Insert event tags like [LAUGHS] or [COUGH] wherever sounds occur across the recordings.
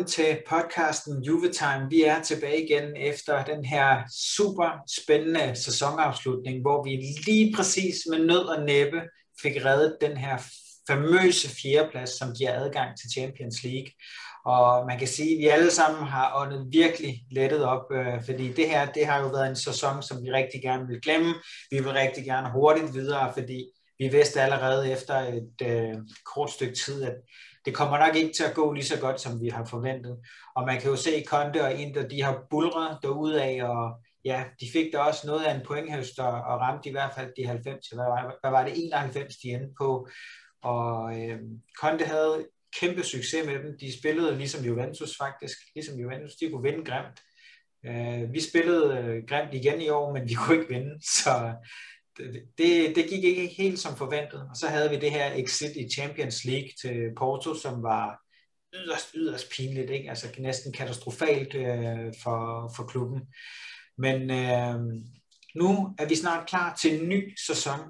Velkommen til podcasten Juvetime. Vi er tilbage igen efter den her super spændende sæsonafslutning, hvor vi lige præcis med nød og næppe fik reddet den her famøse fjerdeplads, som giver adgang til Champions League. Og man kan sige, at vi alle sammen har åndet virkelig lettet op, øh, fordi det her det har jo været en sæson, som vi rigtig gerne vil glemme. Vi vil rigtig gerne hurtigt videre, fordi vi vidste allerede efter et øh, kort stykke tid, at det kommer nok ikke til at gå lige så godt, som vi har forventet. Og man kan jo se Konte og Inter, de har bulret af, og ja, de fik da også noget af en pointhøst og ramte i hvert fald de 90, hvad var, hvad var det, 91 de endte på. Og øh, Conte havde kæmpe succes med dem. De spillede ligesom Juventus faktisk, ligesom Juventus, de kunne vinde grimt. Øh, vi spillede øh, grimt igen i år, men vi kunne ikke vinde, [LAUGHS] så det, det gik ikke helt som forventet. Og så havde vi det her exit i Champions League til Porto, som var yderst, yderst pinligt, ikke? altså næsten katastrofalt øh, for, for klubben. Men øh, nu er vi snart klar til en ny sæson.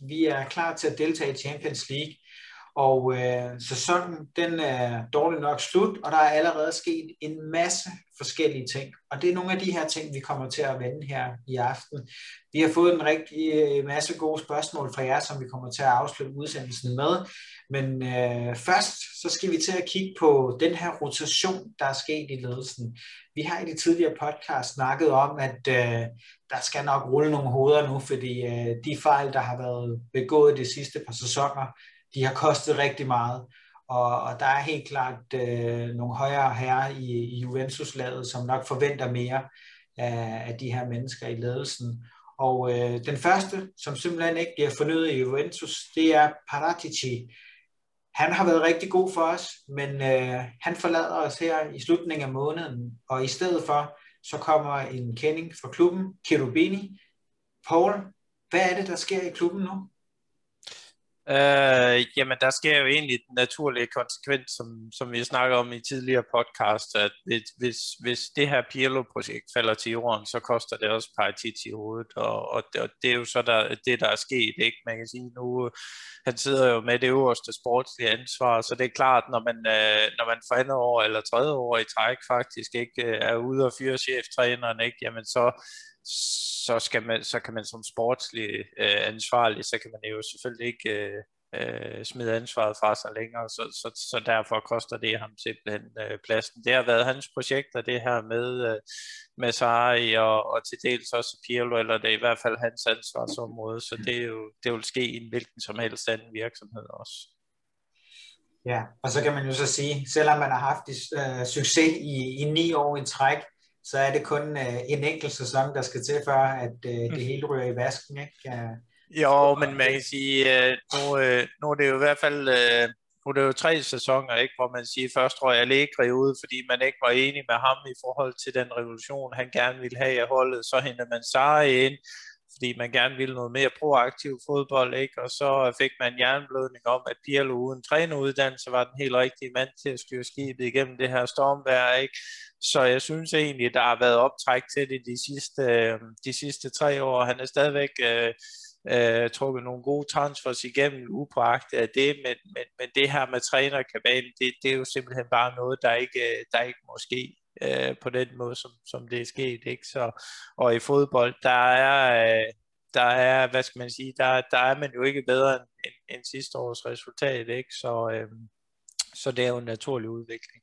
Vi er klar til at deltage i Champions League, og øh, sæsonen den er dårligt nok slut, og der er allerede sket en masse forskellige ting. Og det er nogle af de her ting, vi kommer til at vende her i aften. Vi har fået en rigtig øh, masse gode spørgsmål fra jer, som vi kommer til at afslutte udsendelsen med. Men øh, først så skal vi til at kigge på den her rotation, der er sket i ledelsen. Vi har i de tidligere podcast snakket om, at øh, der skal nok rulle nogle hoveder nu, fordi øh, de fejl, der har været begået de sidste par sæsoner, de har kostet rigtig meget. Og, og der er helt klart øh, nogle højere herrer i, i Juventus-laget, som nok forventer mere af, af de her mennesker i ledelsen. Og øh, den første, som simpelthen ikke bliver fornyet i Juventus, det er Paratici. Han har været rigtig god for os, men øh, han forlader os her i slutningen af måneden, og i stedet for, så kommer en kending fra klubben, Cherubini. Paul, hvad er det, der sker i klubben nu? Øh, jamen, der sker jo egentlig den naturlige konsekvens, som, som vi snakker om i tidligere podcast, at hvis, hvis, hvis det her Pirlo-projekt falder til jorden, så koster det også paritet i hovedet, og, og, det, og det er jo så der, det, der er sket, ikke? Man kan sige nu, han sidder jo med det øverste sportslige ansvar, så det er klart, når man, øh, når man for andet år eller tredje år i træk faktisk ikke øh, er ude og fyre cheftræneren, ikke? Jamen så så, skal man, så kan man som sportslig øh, ansvarlig, så kan man jo selvfølgelig ikke øh, øh, smide ansvaret fra sig længere, så, så, så derfor koster det ham simpelthen øh, pladsen. Det har været hans projekter, det her med, øh, med Sarri og, og til dels også Pirlo, eller det er i hvert fald hans ansvarsområde, så det, er jo, det vil ske i en hvilken som helst anden virksomhed også. Ja, og så kan man jo så sige, selvom man har haft uh, succes i, i ni år i træk, så er det kun uh, en enkelt sæson, der skal til, før at uh, det mm. hele ryger i vasken. Ikke? Jo, men man kan sige, uh, nu, uh, nu er det jo i hvert fald uh, nu er det jo tre sæsoner, ikke, hvor man siger, først jeg Allegri ud, fordi man ikke var enig med ham i forhold til den revolution, han gerne ville have i holdet. Så henter man Sarri ind, fordi man gerne ville noget mere proaktiv fodbold, ikke? og så fik man jernblødning om, at Pirlo uden træneruddannelse var den helt rigtige mand til at styre skibet igennem det her stormvær. Ikke? Så jeg synes egentlig, der har været optræk til det de sidste, øh, de sidste tre år. Han er stadigvæk øh, øh, trukket nogle gode transfers igennem upåagtet af det, men, men, men det her med trænerkabalen, det, det er jo simpelthen bare noget, der ikke, øh, der ikke må ske øh, på den måde, som, som det er sket. Ikke? Så, og i fodbold, der er, øh, der er, hvad skal man sige, der, der er man jo ikke bedre end, end, end sidste års resultat, ikke? Så, øh, så det er jo en naturlig udvikling.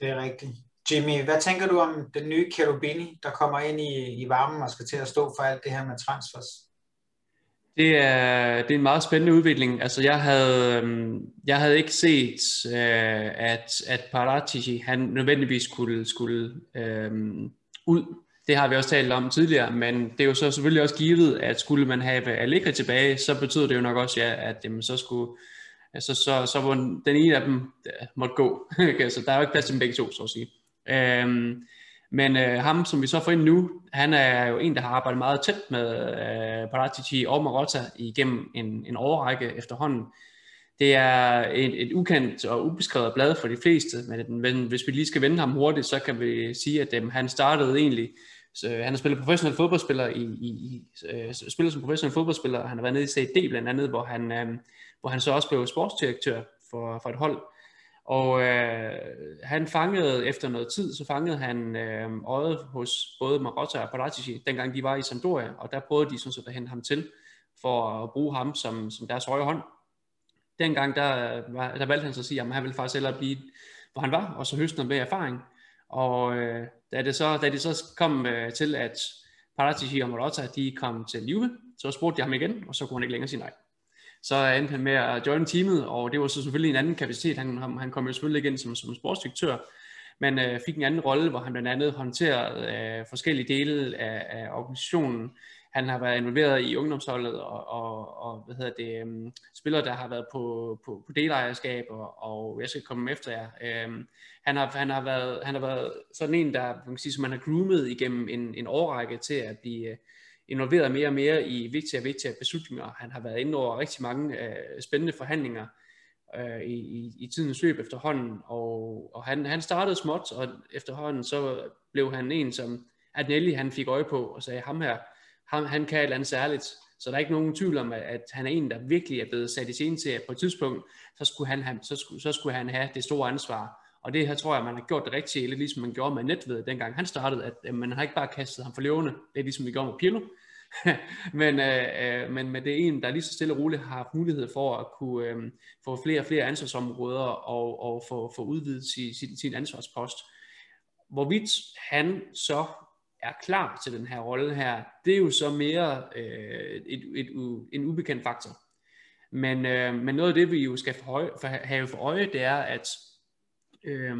Det er rigtigt. Jimmy, hvad tænker du om den nye Cherubini, der kommer ind i, i varmen og skal til at stå for alt det her med transfers? Det er, det er en meget spændende udvikling. Altså jeg havde, øhm, jeg havde ikke set, øh, at, at Paratici han nødvendigvis skulle, skulle øh, ud. Det har vi også talt om tidligere, men det er jo så selvfølgelig også givet, at skulle man have Allegri tilbage, så betyder det jo nok også, ja, at jamen, så skulle altså, så, så må den ene af dem øh, måtte gå. [LAUGHS] så der er jo ikke plads til dem begge to, så at sige. Øh, men øh, ham, som vi så får ind nu, han er jo en, der har arbejdet meget tæt med øh, Paratici og Marotta igennem en, en overrække efterhånden. Det er et, et ukendt og ubeskrevet blad for de fleste, men, men hvis vi lige skal vende ham hurtigt, så kan vi sige, at øh, han startede egentlig, så, øh, han har spillet professionel fodboldspiller i, i, i øh, spillet som professionel fodboldspiller, han har været nede i CD blandt andet, hvor han, øh, hvor han så også blev sportsdirektør for, for et hold, og øh, han fangede, efter noget tid, så fangede han øh, øjet hos både Marotta og Paratici, dengang de var i Sampdoria, og der prøvede de sådan set at hente ham til, for at bruge ham som, som deres højre hånd. Dengang, der, var, der valgte han så at sige, at han ville faktisk hellere blive, hvor han var, og så høste noget mere erfaring. Og øh, da, det så, da det så kom øh, til, at Paratici og Marotta, de kom til Juve, så spurgte de ham igen, og så kunne han ikke længere sige nej så endte han med at join teamet, og det var så selvfølgelig en anden kapacitet. Han, han kom jo selvfølgelig igen som, som sportsdirektør, men øh, fik en anden rolle, hvor han blandt andet håndterede øh, forskellige dele af, af organisationen. Han har været involveret i ungdomsholdet og, og, og hvad hedder det, um, spillere, der har været på, på, på delejerskab, og, og jeg skal komme efter jer. Um, han, har, han, har været, han har været sådan en, der man kan sige, som man har groomet igennem en, en årrække til at blive øh, involveret mere og mere i vigtige og vigtige beslutninger. Han har været inde over rigtig mange øh, spændende forhandlinger øh, i, i, i tidens løb efterhånden, og, og han, han startede småt, og efterhånden så blev han en, som Adnelli han fik øje på, og sagde, ham her, ham, han kan et eller andet særligt, så der er ikke nogen tvivl om, at han er en, der virkelig er blevet sat i scene til, at på et tidspunkt, så skulle han have, så skulle, så skulle han have det store ansvar. Og det her tror jeg, man har gjort det rigtigt, lidt ligesom man gjorde med Netved, dengang han startede, at man har ikke bare kastet ham for levende, det er ligesom vi gjorde med Pirlo, [LAUGHS] men, øh, øh, men, men det er en, der lige så stille og roligt har haft mulighed for at kunne øh, få flere og flere ansvarsområder og, og få, få udvidet sin, sin, sin ansvarspost. Hvorvidt han så er klar til den her rolle her, det er jo så mere øh, et, et, et, en ubekendt faktor. Men, øh, men noget af det, vi jo skal for høje, for, have for øje, det er, at øh,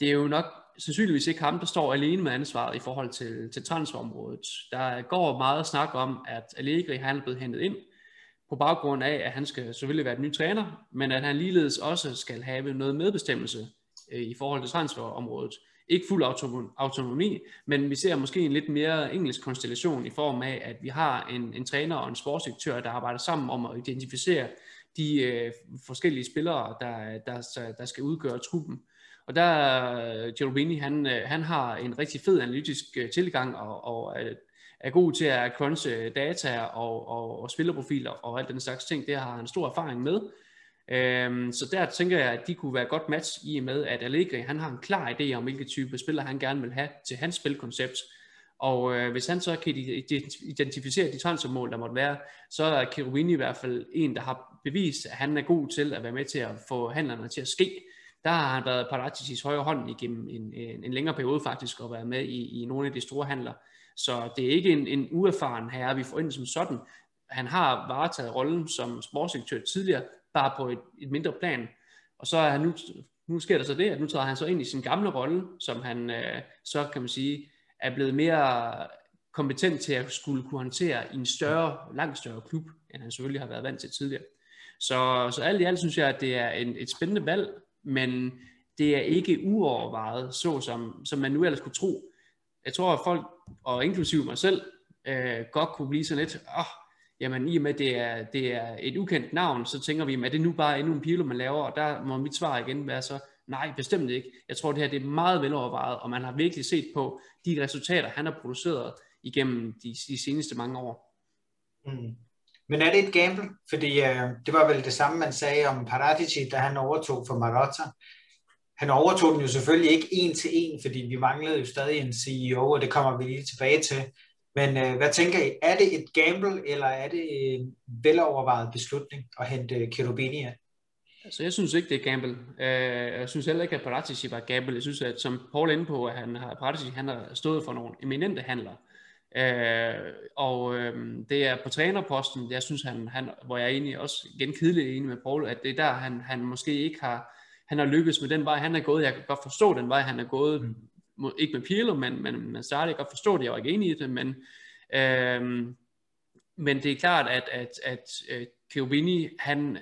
det er jo nok sandsynligvis ikke ham, der står alene med ansvaret i forhold til, til transferområdet. Der går meget snak om, at Allegri han er blevet hentet ind på baggrund af, at han skal selvfølgelig være den nye træner, men at han ligeledes også skal have noget medbestemmelse øh, i forhold til transferområdet. Ikke fuld autonomi, men vi ser måske en lidt mere engelsk konstellation i form af, at vi har en, en træner og en sportsdirektør, der arbejder sammen om at identificere de øh, forskellige spillere, der, der, der skal udgøre truppen. Og der, øh, Cherubini, han, øh, han har en rigtig fed analytisk øh, tilgang, og, og er god til at crunche data og, og, og spillerprofiler og alt den slags ting. Det har han stor erfaring med. Øhm, så der tænker jeg, at de kunne være godt match i med, at Allegri han har en klar idé om, hvilke type spiller han gerne vil have til hans spilkoncept. Og øh, hvis han så kan identificere de transfermål, der måtte være, så er Cherubini i hvert fald en, der har bevist, at han er god til at være med til at få handlerne til at ske der har han været Paraticis højre hånd igennem en, en, en længere periode faktisk, og været med i, i nogle af de store handler. Så det er ikke en, en uerfaren herre, vi får ind som sådan. Han har varetaget rollen som sportsdirektør tidligere, bare på et, et mindre plan. Og så er han nu, nu sker der så det, at nu træder han så ind i sin gamle rolle, som han øh, så kan man sige, er blevet mere kompetent til at skulle kunne håndtere i en større, langt større klub, end han selvfølgelig har været vant til tidligere. Så, så alt i alt synes jeg, at det er en, et spændende valg, men det er ikke uovervejet, så som, som man nu ellers kunne tro. Jeg tror, at folk, og inklusive mig selv, øh, godt kunne blive sådan lidt, oh, jamen i og med, at det er, det er et ukendt navn, så tænker vi, at det nu bare endnu en pilo, man laver, og der må mit svar igen være så, nej, bestemt ikke. Jeg tror, det her det er meget velovervejet, og man har virkelig set på de resultater, han har produceret igennem de, de seneste mange år. Mm. Men er det et gamble? Fordi øh, det var vel det samme, man sagde om Paratici, da han overtog for Marotta. Han overtog den jo selvfølgelig ikke en til en, fordi vi manglede jo stadig en CEO, og det kommer vi lige tilbage til. Men øh, hvad tænker I? Er det et gamble, eller er det en velovervejet beslutning at hente Cherubini ind? Altså, jeg synes ikke, det er gamble. Øh, jeg synes heller ikke, at Paratici var gamble. Jeg synes, at som Paul er inde på, at han har, Paratici han har stået for nogle eminente handler. Øh, og øh, det er på trænerposten, jeg synes han, han hvor jeg er egentlig også igen kedeligt enig med Paul, at det er der han, han måske ikke har, han har lykkes med den vej han er gået. Jeg kan godt forstå den vej han er gået, mm. ikke med Pirlo, men, men, men starter jeg godt forstå det, jeg var ikke enig i det, men øh, men det er klart, at, at, at, at Chiovini, han,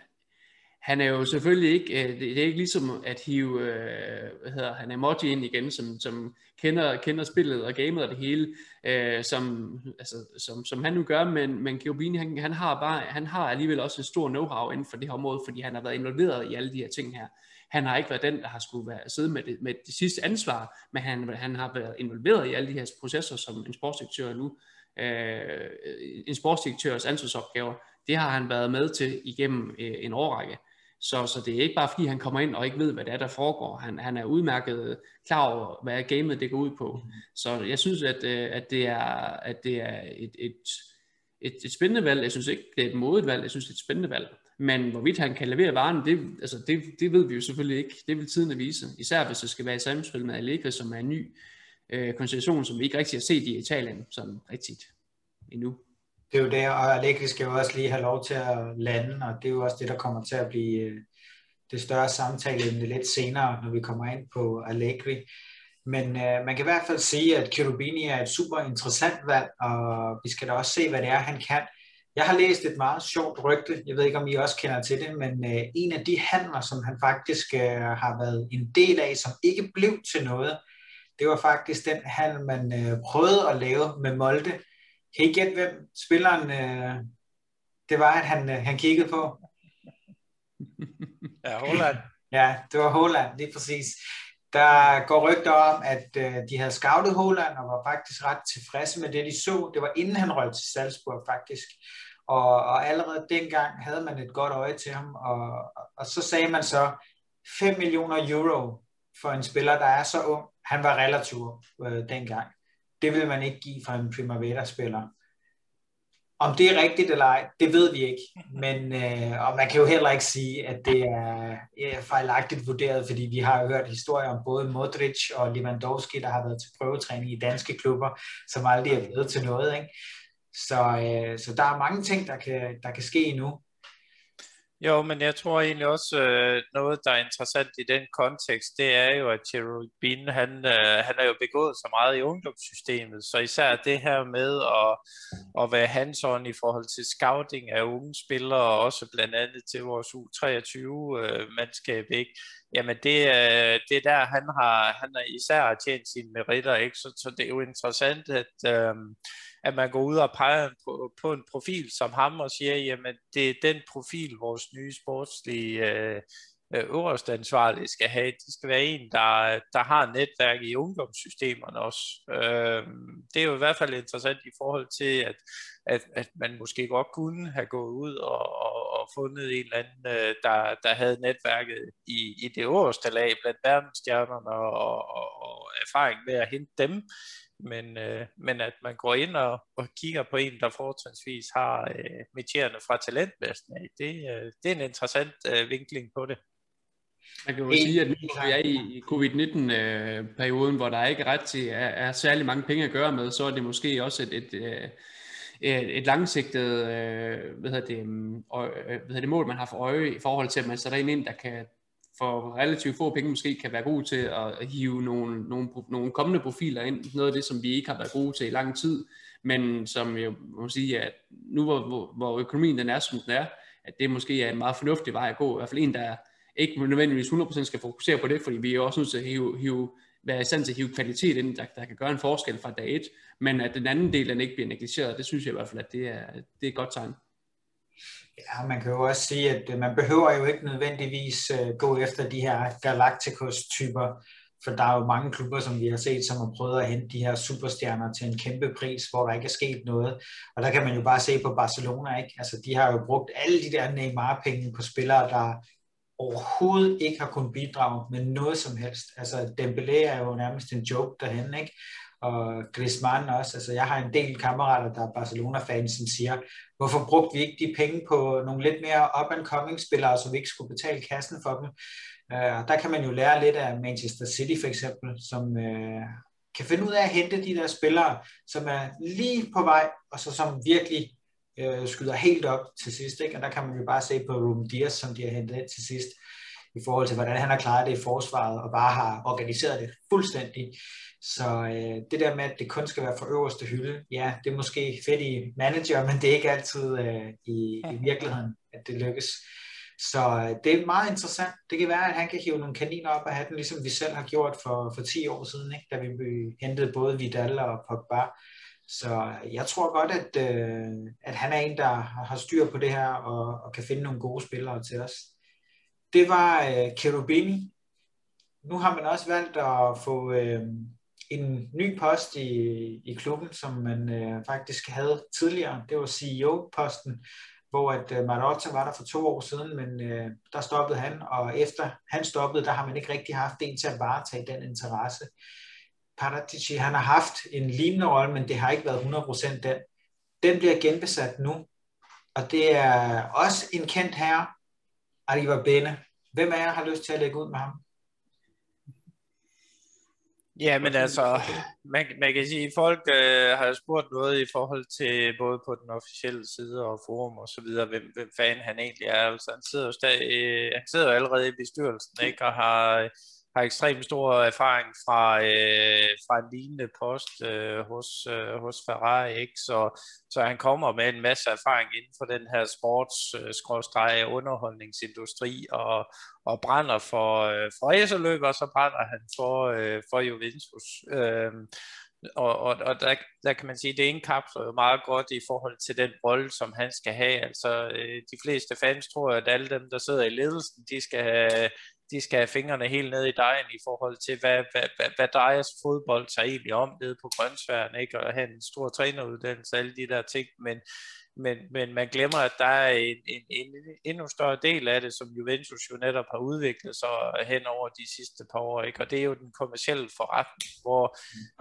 han er jo selvfølgelig ikke, øh, det er ikke ligesom at hive, øh, hvad hedder han, emoji ind igen, som, som kender, kender spillet og gamet og det hele, øh, som, altså, som, som han nu gør, men, men Giovini, han, han, har bare, han har alligevel også en stor know-how inden for det her område, fordi han har været involveret i alle de her ting her. Han har ikke været den, der har skulle være, sidde med det, med det sidste ansvar, men han, han har været involveret i alle de her processer som en sportsdirektør nu. Øh, en sportsdirektørs ansvarsopgaver, det har han været med til igennem øh, en årrække. Så, så det er ikke bare fordi, han kommer ind og ikke ved, hvad det er, der foregår. Han, han er udmærket klar over, hvad gamet det går ud på. Så jeg synes, at, øh, at, det, er, at det er et, et, et, et spændende valg. Jeg synes ikke, det er et modigt valg. Jeg synes, det er et spændende valg. Men hvorvidt han kan levere varen, det, altså det, det ved vi jo selvfølgelig ikke. Det vil tiden vise. Især hvis det skal være i samspil med Allegri, som er en ny øh, konstellation, som vi ikke rigtig har set i Italien sådan rigtigt endnu. Det er jo det, og Allegri skal jo også lige have lov til at lande, og det er jo også det, der kommer til at blive øh, det større samtale lidt senere, når vi kommer ind på Allegri. Men øh, man kan i hvert fald sige, at Cherubini er et super interessant valg, og vi skal da også se, hvad det er, han kan. Jeg har læst et meget sjovt rygte, jeg ved ikke, om I også kender til det, men øh, en af de handler, som han faktisk øh, har været en del af, som ikke blev til noget, det var faktisk den handel, man øh, prøvede at lave med Molde. Kan I gætte, hvem spilleren øh, det var, at han, øh, han kiggede på? [LAUGHS] Ja, Holland. ja, det var Holland, lige præcis. Der går rygter om, at øh, de havde scoutet Holland og var faktisk ret tilfredse med det, de så. Det var inden han røg til Salzburg faktisk. Og, og allerede dengang havde man et godt øje til ham. Og, og så sagde man så 5 millioner euro for en spiller, der er så ung. Han var relativt øh, dengang. Det vil man ikke give fra en Primavera-spiller. Om det er rigtigt eller ej, det ved vi ikke. Men, øh, og man kan jo heller ikke sige, at det er, er fejlagtigt vurderet, fordi vi har jo hørt historier om både Modric og Lewandowski, der har været til prøvetræning i danske klubber, som aldrig er blevet til noget. Ikke? Så, øh, så der er mange ting, der kan, der kan ske endnu. Jo, men jeg tror egentlig også, øh, noget, der er interessant i den kontekst, det er jo, at Cherubin, han, øh, han er jo begået så meget i ungdomssystemet, så især det her med at, at være hands i forhold til scouting af unge spillere, og også blandt andet til vores U23-mandskab, øh, ikke? Jamen det, øh, det er der, han har, han har især har tjent sine meritter, ikke? Så, så det er jo interessant, at, øh, at man går ud og peger på, på en profil som ham og siger, jamen det er den profil, vores nye sportslige øh, øh, øverste ansvarlige skal have. Det skal være en, der, der har netværk i ungdomssystemerne også. Øh, det er jo i hvert fald interessant i forhold til, at, at, at man måske godt kunne have gået ud og, og, og fundet en eller anden, øh, der, der havde netværket i, i det øverste lag blandt verdensstjernerne og, og, og erfaring med at hente dem men, øh, men at man går ind og, og kigger på en, der fortrinsvis har øh, metierne fra talentvæsen af, det, øh, det er en interessant øh, vinkling på det. Man kan jo sige, at nu hvor vi er i covid-19-perioden, øh, hvor der ikke er ret til er, er særlig mange penge at gøre med, så er det måske også et, et, øh, et, et langsigtet øh, hvad hedder det, mm, hvad hedder det mål, man har for øje i forhold til, at man sætter en ind, der kan for relativt få penge måske kan være god til at hive nogle, nogle, nogle kommende profiler ind. Noget af det, som vi ikke har været gode til i lang tid, men som jeg må sige, at nu hvor, hvor, hvor økonomien den er, som den er, at det måske er en meget fornuftig vej at gå. I hvert fald en, der ikke nødvendigvis 100% skal fokusere på det, fordi vi er også nødt til at hive, hive være i stand til at hive kvalitet ind, der, der kan gøre en forskel fra dag et, men at den anden del, den ikke bliver negligeret, det synes jeg i hvert fald, at det er, det er et godt tegn. Ja, man kan jo også sige, at øh, man behøver jo ikke nødvendigvis øh, gå efter de her Galacticos-typer, for der er jo mange klubber, som vi har set, som har prøvet at hente de her superstjerner til en kæmpe pris, hvor der ikke er sket noget. Og der kan man jo bare se på Barcelona, ikke? Altså, de har jo brugt alle de der Neymar-penge på spillere, der overhovedet ikke har kunnet bidrage med noget som helst. Altså, Dembélé er jo nærmest en joke derhen, ikke? Og Griezmann også. Altså, jeg har en del kammerater, der er Barcelona-fans, som siger, hvorfor brugte vi ikke de penge på nogle lidt mere up-and-coming spillere, så vi ikke skulle betale kassen for dem. Uh, der kan man jo lære lidt af Manchester City for eksempel, som uh, kan finde ud af at hente de der spillere, som er lige på vej, og så som virkelig uh, skyder helt op til sidst. Ikke? Og der kan man jo bare se på Ruben Dias, som de har hentet ind til sidst, i forhold til, hvordan han har klaret det i forsvaret, og bare har organiseret det fuldstændig. Så øh, det der med, at det kun skal være for øverste hylde, ja, det er måske fedt i manager, men det er ikke altid øh, i, i virkeligheden, at det lykkes. Så øh, det er meget interessant. Det kan være, at han kan hive nogle kaniner op af hatten, ligesom vi selv har gjort for, for 10 år siden, ikke? da vi hentede både Vidal og Pogba. Så jeg tror godt, at, øh, at han er en, der har styr på det her og, og kan finde nogle gode spillere til os. Det var øh, Cherubini. Nu har man også valgt at få øh, en ny post i, i klubben, som man øh, faktisk havde tidligere. Det var CEO-posten. hvor at øh, Marotta var der for to år siden, men øh, der stoppede han, og efter han stoppede, der har man ikke rigtig haft en til at varetage den interesse. Paratici, han har haft en lignende rolle, men det har ikke været 100% den. Den bliver genbesat nu, og det er også en kendt herre, Arriva Bene. Hvem af jer har lyst til at lægge ud med ham? Ja, men altså, man, man kan sige, at folk øh, har spurgt noget i forhold til både på den officielle side og forum og så videre, hvem, hvem fanden han egentlig er. Altså, han sidder jo stadig, øh, han sidder jo allerede i bestyrelsen, ikke, og har har ekstremt stor erfaring fra, øh, fra en lignende post øh, hos, øh, hos Ferrari, ikke? Så, så han kommer med en masse erfaring inden for den her sports øh, underholdningsindustri og, og brænder for, øh, for racerløb, og så brænder han for, øh, for Juventus. Øh, og, og, og der, der kan man sige, at det indkapsler jo meget godt i forhold til den rolle, som han skal have. Altså, øh, de fleste fans tror, at alle dem, der sidder i ledelsen, de skal have de skal have fingrene helt ned i dejen i forhold til, hvad, hvad, hvad, hvad deres fodbold tager egentlig om nede på Grønsværen, ikke? og have en stor træneruddannelse, alle de der ting, men, men, men man glemmer, at der er en, en, en endnu større del af det, som Juventus jo netop har udviklet sig hen over de sidste par år, ikke? og det er jo den kommercielle forretning, hvor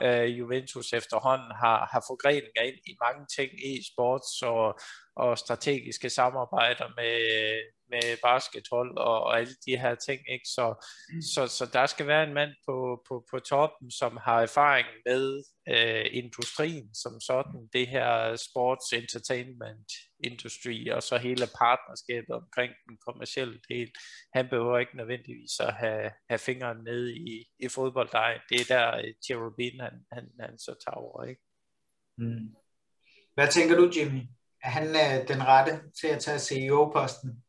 øh, Juventus efterhånden har, har forgreninger ind i mange ting i sports og, og strategiske samarbejder med, med baskethold og, og alle de her ting. Ikke? Så, mm. så, så der skal være en mand på, på, på toppen, som har erfaring med øh, industrien som sådan, det her sports entertainment industry, og så hele partnerskabet omkring den kommercielle del. Han behøver ikke nødvendigvis at have, have fingeren nede i, i fodbolddejen. Det er der øh, Cherubin, han, han, han så tager over. Ikke? Mm. Hvad tænker du, Jimmy? Er han øh, den rette til at tage CEO-posten?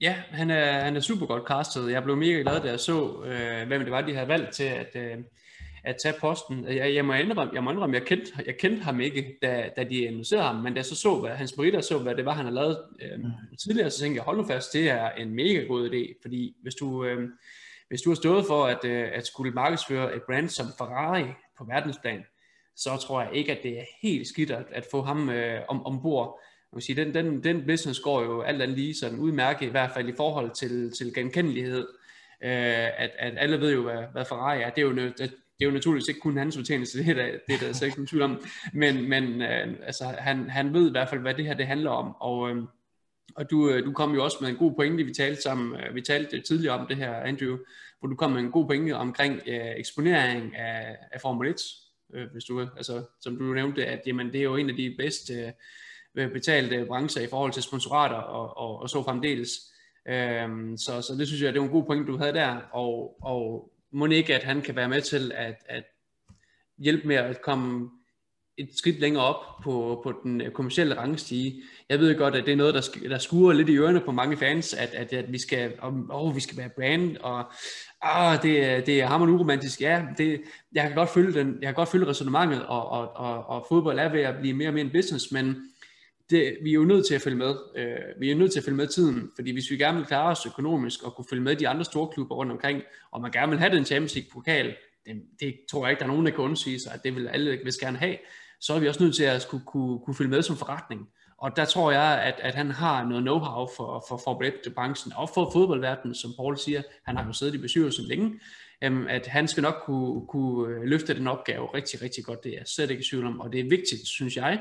Ja, han er, han er super godt castet. Jeg blev mega glad, da jeg så, øh, hvem det var, de havde valgt til at, øh, at tage posten. Jeg, jeg må indrømme, jeg, må indrømme, jeg, kendte, jeg kendte ham ikke, da, da de annoncerede ham, men da jeg så så, hvad hans meritter så, hvad det var, han havde lavet øh, tidligere, så tænkte jeg, hold nu fast, det er en mega god idé, fordi hvis du, øh, hvis du har stået for at, øh, at skulle markedsføre et brand som Ferrari på verdensplan, så tror jeg ikke, at det er helt skidt at, at få ham øh, om, ombord vil sige, den, den, den business går jo alt andet lige sådan udmærket, i hvert fald i forhold til, til genkendelighed. Øh, at, at alle ved jo, hvad, hvad Ferrari er. Det er jo, det, det er jo naturligvis ikke kun hans fortjeneste, det er der, det er der altså ikke nogen tvivl om. Men, men øh, altså, han, han ved i hvert fald, hvad det her det handler om. Og, øh, og du, øh, du kom jo også med en god pointe, vi talte sammen, øh, vi talte tidligere om det her, Andrew, hvor du kom med en god pointe omkring øh, eksponering af, af Formel 1, øh, hvis du, altså, som du nævnte, at jamen, det er jo en af de bedste øh, betalte brancher i forhold til sponsorater og, og, og så fremdeles. Øhm, så, så det synes jeg, det er en god point, du havde der, og, og må ikke, at han kan være med til at, at hjælpe med at komme et skridt længere op på, på den øh, kommercielle rangstige. Jeg ved godt, at det er noget, der, der skuer lidt i ørerne på mange fans, at, at, at vi, skal, åh, vi skal være brand, og ah, det, det er hammerende uromantisk. Ja, det, jeg kan godt følge, den, jeg kan godt følge resonemanget, og, og, og, og fodbold er ved at blive mere og mere en business, men det, vi er jo nødt til at følge med. Øh, vi er nødt til at følge med tiden, fordi hvis vi gerne vil klare os økonomisk og kunne følge med de andre store klubber rundt omkring, og man gerne vil have den Champions League pokal, det, det tror jeg ikke, der er nogen, der kan undsige sig, at det vil alle vil gerne have, så er vi også nødt til at kunne, kunne, kunne følge med som forretning. Og der tror jeg, at, at han har noget know-how for, for Formel 1-branchen, og for fodboldverdenen, som Paul siger. Han har jo siddet i bestyrelsen længe, øhm, at han skal nok kunne, kunne øh, løfte den opgave rigtig, rigtig godt. Det er jeg slet ikke i tvivl om. Og det er vigtigt, synes jeg,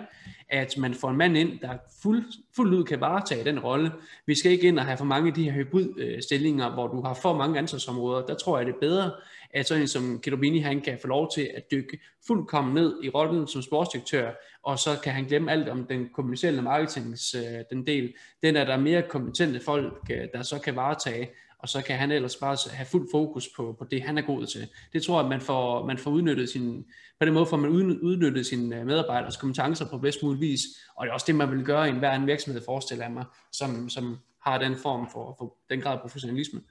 at man får en mand ind, der fuld, fuldt ud kan varetage den rolle. Vi skal ikke ind og have for mange af de her hybridstillinger, hvor du har for mange ansvarsområder. Der tror jeg, det er bedre, at sådan en som Kedobini, han kan få lov til at dykke fuldkommen ned i rollen som sportsdirektør, og så kan han glemme alt om den kommercielle marketings, øh, den del. Den er der mere kompetente folk, øh, der så kan varetage, og så kan han ellers bare have fuld fokus på, på det, han er god til. Det tror jeg, man får, man får udnyttet sin, på den måde får man udnyttet sine øh, medarbejderes kompetencer på bedst mulig vis, og det er også det, man vil gøre i enhver en virksomhed, forestiller jeg mig, som, som har den form for, for den grad af professionalisme.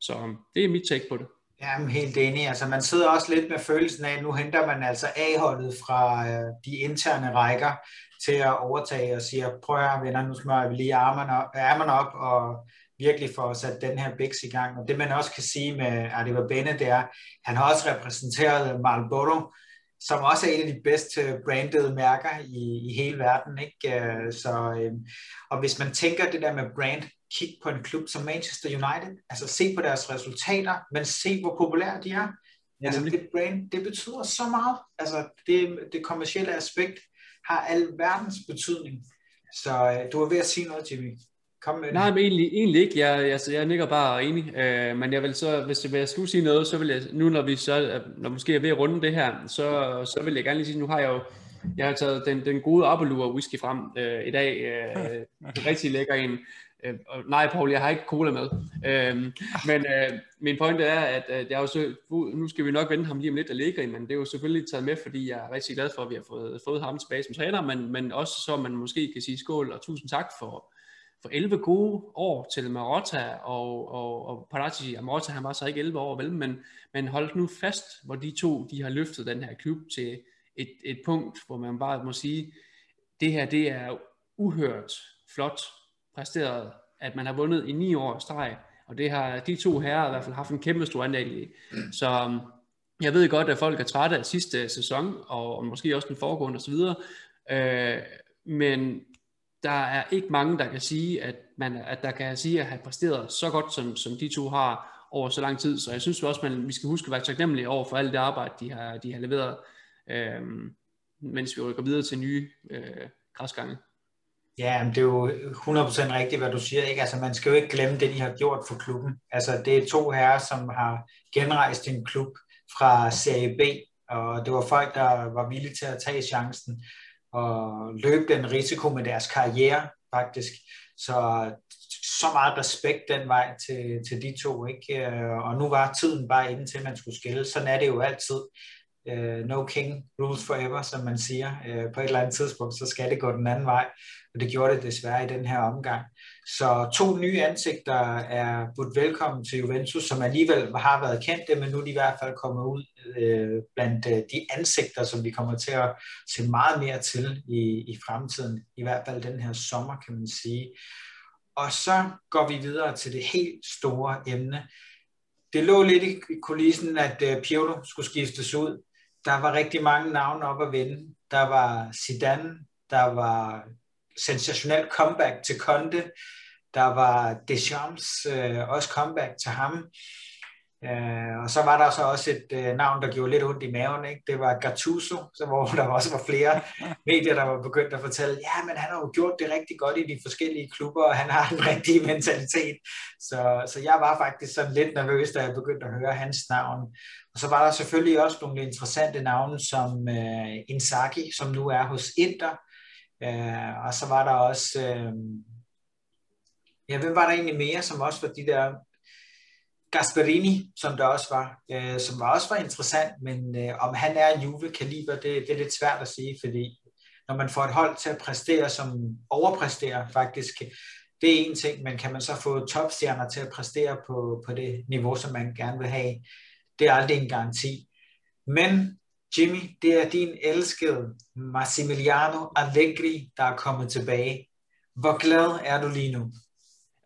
Så øh, det er mit take på det. Jamen helt enig. Altså man sidder også lidt med følelsen af, at nu henter man altså A-holdet fra øh, de interne rækker til at overtage og siger, prøv at venner, nu smører vi lige armerne op, ærmerne op og virkelig får sat den her biks i gang. Og det man også kan sige med Adiba Bene, det er, han har også repræsenteret Marlboro som også er et af de bedst brandede mærker i, i hele verden. Ikke? Øh, så, øh, og hvis man tænker det der med brand, kig på en klub som Manchester United, altså se på deres resultater, men se hvor populære de er. Ja, altså det brand, det betyder så meget. Altså det, det kommercielle aspekt har al verdens betydning. Så øh, du er ved at sige noget, Jimmy. Kom med Nej, men egentlig, egentlig ikke. Jeg, jeg, jeg nikker bare enig. Øh, men jeg vil så, hvis jeg skulle sige noget, så vil jeg, nu når vi så, når måske er ved at runde det her, så, så vil jeg gerne lige sige, nu har jeg jo, jeg har taget den, den gode Apolur whisky frem øh, i dag. Øh, [LAUGHS] rigtig lækker en. Øh, nej, Paul, jeg har ikke cola med. Øh, men øh, min pointe er, at, øh, jeg også, nu skal vi nok vente ham lige om lidt, der ligger men det er jo selvfølgelig taget med, fordi jeg er rigtig glad for, at vi har fået, fået ham tilbage som træner, men, men også så man måske kan sige skål og tusind tak for, for 11 gode år til Marotta og, og, og Paratici. Og Marotta, han var så ikke 11 år, vel, men, men holdt nu fast, hvor de to, de har løftet den her klub til et, et punkt, hvor man bare må sige, det her, det er uhørt flot præsteret, at man har vundet i ni år streg, og det har de to herrer i hvert fald haft en kæmpe stor andel i. Så um, jeg ved godt, at folk er trætte af sidste sæson, og, måske også den foregående osv., øh, men der er ikke mange, der kan sige, at, man, at der kan sige, at have præsteret så godt, som, som de to har over så lang tid. Så jeg synes også, man, vi skal huske at være taknemmelige over for alt det arbejde, de har, de har leveret, øh, mens vi rykker videre til nye øh, græsgange. Ja, men det er jo 100% rigtigt, hvad du siger. Ikke? Altså, man skal jo ikke glemme det, de har gjort for klubben. Altså, det er to herrer, som har genrejst en klub fra Serie B, og det var folk, der var villige til at tage chancen og løbe den risiko med deres karriere, faktisk. Så så meget respekt den vej til, til de to, ikke? Øh, og nu var tiden bare inden til, man skulle skille. Sådan er det jo altid øh, no king rules forever, som man siger. Øh, på et eller andet tidspunkt, så skal det gå den anden vej og det gjorde det desværre i den her omgang. Så to nye ansigter er budt velkommen til Juventus, som alligevel har været kendte, men nu er de i hvert fald kommet ud øh, blandt øh, de ansigter, som vi kommer til at se meget mere til i, i fremtiden, i hvert fald den her sommer, kan man sige. Og så går vi videre til det helt store emne. Det lå lidt i kulissen, at øh, Pirlo skulle skiftes ud. Der var rigtig mange navne op at vende. Der var Zidane, der var sensationel comeback til Conte. Der var Deschamps øh, også comeback til ham. Øh, og så var der så også et øh, navn, der gjorde lidt ondt i maven. Ikke? Det var Gattuso, så hvor [LAUGHS] der også var flere medier, der var begyndt at fortælle, ja, men han har jo gjort det rigtig godt i de forskellige klubber, og han har den rigtige mentalitet. Så, så jeg var faktisk sådan lidt nervøs, da jeg begyndte at høre hans navn. Og så var der selvfølgelig også nogle interessante navne, som øh, Inzaghi, som nu er hos Inter, Øh, og så var der også, øh, ja, hvem var der egentlig mere, som også var de der, Gasperini, som der også var, øh, som var også var interessant, men øh, om han er Juve-kaliber, det, det er lidt svært at sige, fordi når man får et hold til at præstere, som overpræsterer faktisk, det er en ting, men kan man så få topstjerner til at præstere på, på det niveau, som man gerne vil have, det er aldrig en garanti. Men Jimmy, det er din elskede Massimiliano Allegri, der er kommet tilbage. Hvor glad er du lige nu?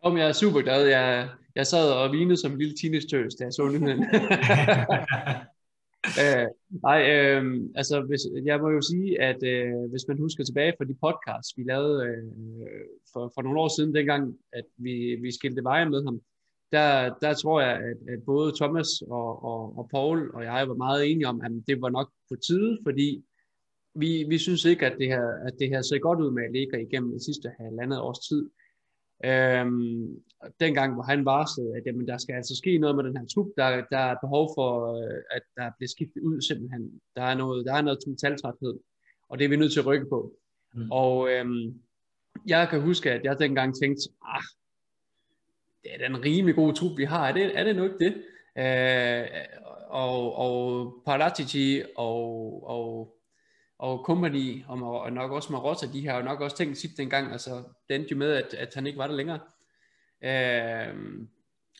Om jeg er super glad. Jeg, jeg sad og vinede som en lille teenage da jeg så nyheden. [LAUGHS] [LAUGHS] øh, nej, øh, altså hvis, jeg må jo sige, at øh, hvis man husker tilbage fra de podcasts, vi lavede øh, for, for nogle år siden, dengang at vi, vi skilte veje med ham, der, der tror jeg, at, at både Thomas og, og, og Paul og jeg var meget enige om, at det var nok på tide, fordi vi, vi synes ikke, at det her, at det her ser godt ud med at ligge igennem det sidste halvandet års tid. Øhm, dengang, hvor han varslede, at jamen, der skal altså ske noget med den her trup, der, der er behov for, øh, at der bliver skiftet ud simpelthen. Der er noget, der er noget metaltræthed, og det er vi nødt til at rykke på. Mm. Og øhm, jeg kan huske, at jeg dengang tænkte, ah, det er da en rimelig god trup, vi har. Er det, er det nu ikke det? Øh, og, og Paratici og, og, og Company, og, og nok også Marotta, de har jo nok også tænkt sit dengang, altså det endte jo med, at, at han ikke var der længere. Øh,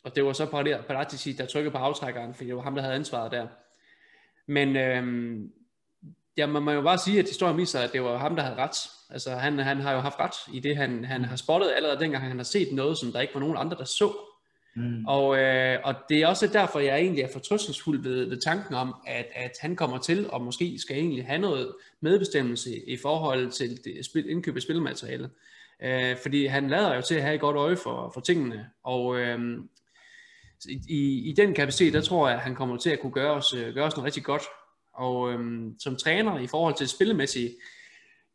og det var så Paratici, der trykkede på aftrækkeren, fordi det var ham, der havde ansvaret der. Men øh, ja, man må jo bare sige, at historien viser, at det var ham, der havde ret. Altså, han, han har jo haft ret i det, han, han har spottet allerede dengang, han har set noget, som der ikke var nogen andre, der så. Mm. Og, øh, og det er også derfor, jeg egentlig er fortrystningsfuld ved, ved tanken om, at, at han kommer til, og måske skal egentlig have noget medbestemmelse i, i forhold til det, spil, indkøb af spilmateriale. Øh, fordi han lader jo til at have et godt øje for, for tingene, og øh, i, i den kapacitet, der tror jeg, at han kommer til at kunne gøre os, øh, gøre os noget rigtig godt. Og øh, som træner i forhold til det spillemæssige,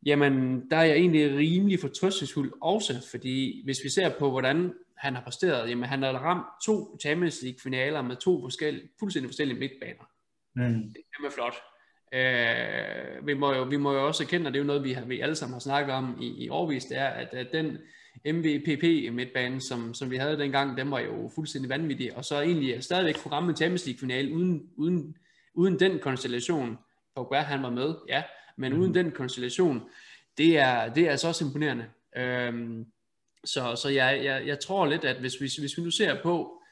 jamen der er jeg egentlig rimelig fortrystningsfuld også, fordi hvis vi ser på, hvordan han har præsteret, jamen han har ramt to Champions League finaler med to forskellige, fuldstændig forskellige midtbaner. Mm. Det er flot. Øh, vi, må jo, vi må jo også erkende, og det er jo noget, vi, har, vi alle sammen har snakket om i, i årvis, det er, at, at den MVPP midtbane, som, som vi havde dengang, den var jo fuldstændig vanvittig, og så egentlig stadigvæk kunne ramme en Champions League finale uden, uden, uden den konstellation. Pogba han var med, ja, men mm. uden den konstellation, det er, det er altså også imponerende. Øhm, så så jeg, jeg, jeg tror lidt, at hvis, hvis, hvis vi nu ser på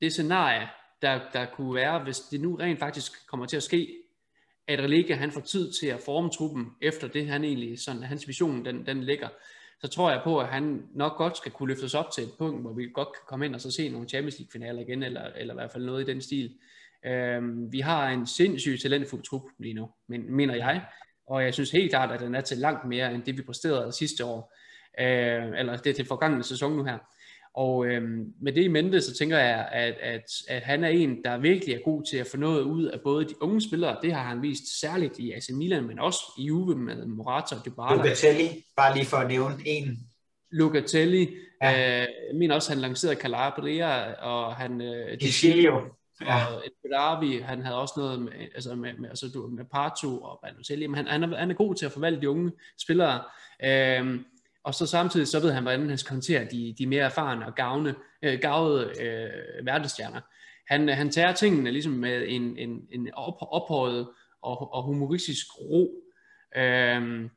det scenarie, der, der kunne være, hvis det nu rent faktisk kommer til at ske, at Relega han får tid til at forme truppen efter det, han egentlig, sådan, hans vision, den, den ligger, så tror jeg på, at han nok godt skal kunne løftes op til et punkt, hvor vi godt kan komme ind og så se nogle Champions League finaler igen, eller, eller i hvert fald noget i den stil. Øhm, vi har en sindssygt talentfuld trup lige nu, men, mener jeg, og jeg synes helt klart, at den er til langt mere, end det vi præsterede sidste år, øh, eller det er til forgangne sæson nu her. Og øh, med det i mente, så tænker jeg, at, at, at han er en, der virkelig er god til at få noget ud af både de unge spillere, det har han vist særligt i AC Milan, men også i Juve med Morata og Dybala. Locatelli, bare lige for at nævne en. Locatelli, ja. øh, jeg mener også, at han lancerede Calabria, og han... Øh, Gigilio. Ja. Og Edgarvi, han havde også noget med, altså med, med, altså med Parto og Balotelli, men han, han, er, han er god til at forvalte de unge spillere. Øhm, og så samtidig så ved han, hvordan han skal håndtere de, de mere erfarne og gavne, øh, gavede øh, verdensstjerner. Han, han tager tingene ligesom med en, en, en op, ophøjet og, og humoristisk ro. Øhm,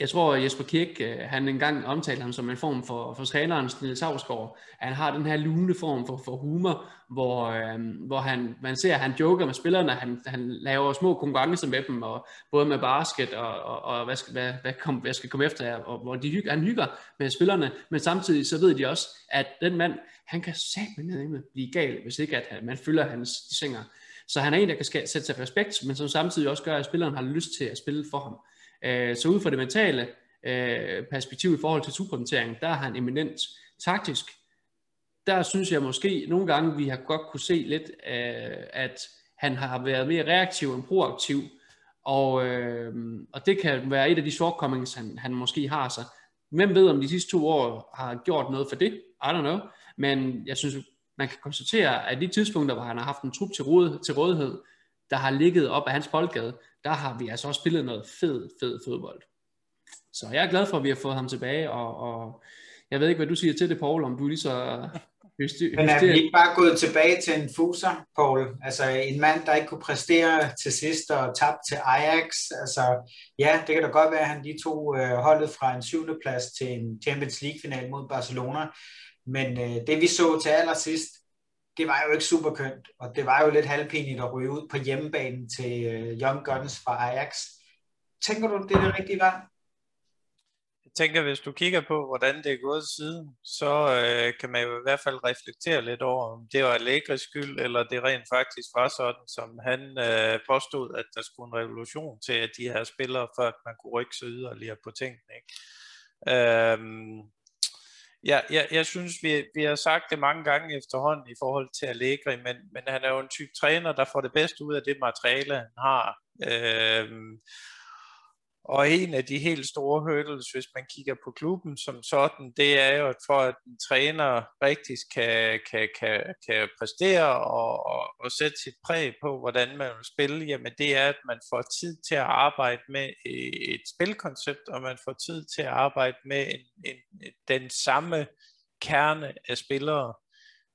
jeg tror, Jesper Kirk, øh, han engang omtalte ham som en form for, for træneren Niels Havsgaard. Han har den her lune form for, for humor, hvor, øh, hvor han, man ser, at han joker med spillerne, han, han laver små konkurrencer med dem, og både med basket og, og, og hvad, skal, hvad, hvad, kom, hvad skal komme efter her, og hvor de hygger, han hygger med spillerne, men samtidig så ved de også, at den mand, han kan med blive gal, hvis ikke at man følger hans singer. Så han er en, der kan sætte sig respekt, men som samtidig også gør, at spilleren har lyst til at spille for ham. Øh, så ud fra det mentale øh, perspektiv i forhold til supportering, der er han eminent taktisk. Der synes jeg måske nogle gange, vi har godt kunne se lidt, øh, at han har været mere reaktiv end proaktiv, og, øh, og det kan være et af de shortcomings, han, han måske har sig. Hvem ved, om de sidste to år har gjort noget for det? I don't know. Men jeg synes, man kan konstatere, at de tidspunkter, hvor han har haft en trup til, råd, til rådighed, der har ligget op af hans boldgade, der har vi altså også spillet noget fed, fed fodbold. Så jeg er glad for, at vi har fået ham tilbage, og, og jeg ved ikke, hvad du siger til det, Paul, om du lige så Hyster, Men er vi ikke bare gået tilbage til en fuser, Paul? Altså en mand, der ikke kunne præstere til sidst og tabte til Ajax. Altså ja, det kan da godt være, at han lige tog øh, holdet fra en syvende plads til en Champions League-final mod Barcelona. Men øh, det vi så til allersidst, det var jo ikke super kønt, og det var jo lidt halvpinligt at ryge ud på hjemmebanen til uh, Young Guns fra Ajax. Tænker du, det er det rigtige var? Jeg tænker, hvis du kigger på, hvordan det er gået siden, så øh, kan man jo i hvert fald reflektere lidt over, om det var Allegris skyld, eller det rent faktisk var sådan, som han øh, påstod, at der skulle en revolution til, at de her spillere, for at man kunne rykke sig yderligere på tingene. Ikke? Øhm, Ja, jeg, jeg synes, vi, vi har sagt det mange gange efterhånden i forhold til Allegri, men, men han er jo en type træner, der får det bedste ud af det materiale, han har. Øhm, og en af de helt store hurdles, hvis man kigger på klubben som sådan, det er jo, at for at en træner rigtig kan, kan, kan, kan præstere og, og, og sætte sit præg på, hvordan man vil spille, jamen det er, at man får tid til at arbejde med et spilkoncept, og man får tid til at arbejde med en, en, den samme kerne af spillere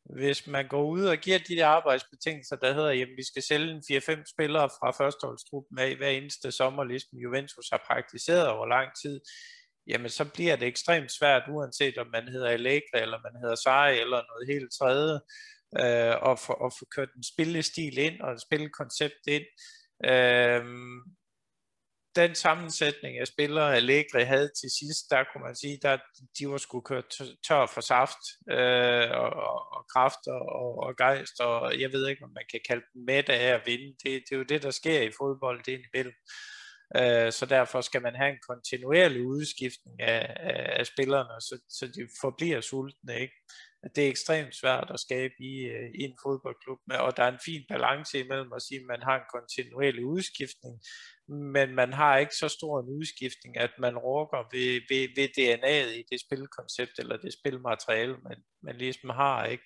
hvis man går ud og giver de der arbejdsbetingelser, der hedder, at vi skal sælge en 4-5 spillere fra førsteholdsgruppen af hver eneste sommer, ligesom Juventus har praktiseret over lang tid, jamen så bliver det ekstremt svært, uanset om man hedder Allegri, eller man hedder Sarri, eller noget helt tredje, øh, at, få, at få kørt en spillestil ind, og et spillekoncept ind. Øh, den sammensætning af spillere, Allegri havde til sidst, der kunne man sige, at de var skulle køre tør for saft øh, og, og kraft og, og, og gejst, og jeg ved ikke, om man kan kalde dem med af at vinde. Det, det er jo det, der sker i fodbold, det er imellem. Øh, så derfor skal man have en kontinuerlig udskiftning af, af, af spillerne, så, så de forbliver sultne. Ikke? Det er ekstremt svært at skabe i, øh, i en fodboldklub, og der er en fin balance imellem at sige, at man har en kontinuerlig udskiftning, men man har ikke så stor en udskiftning, at man rokker ved, ved, ved DNA'et i det spilkoncept eller det spilmateriale, man, man ligesom har. ikke.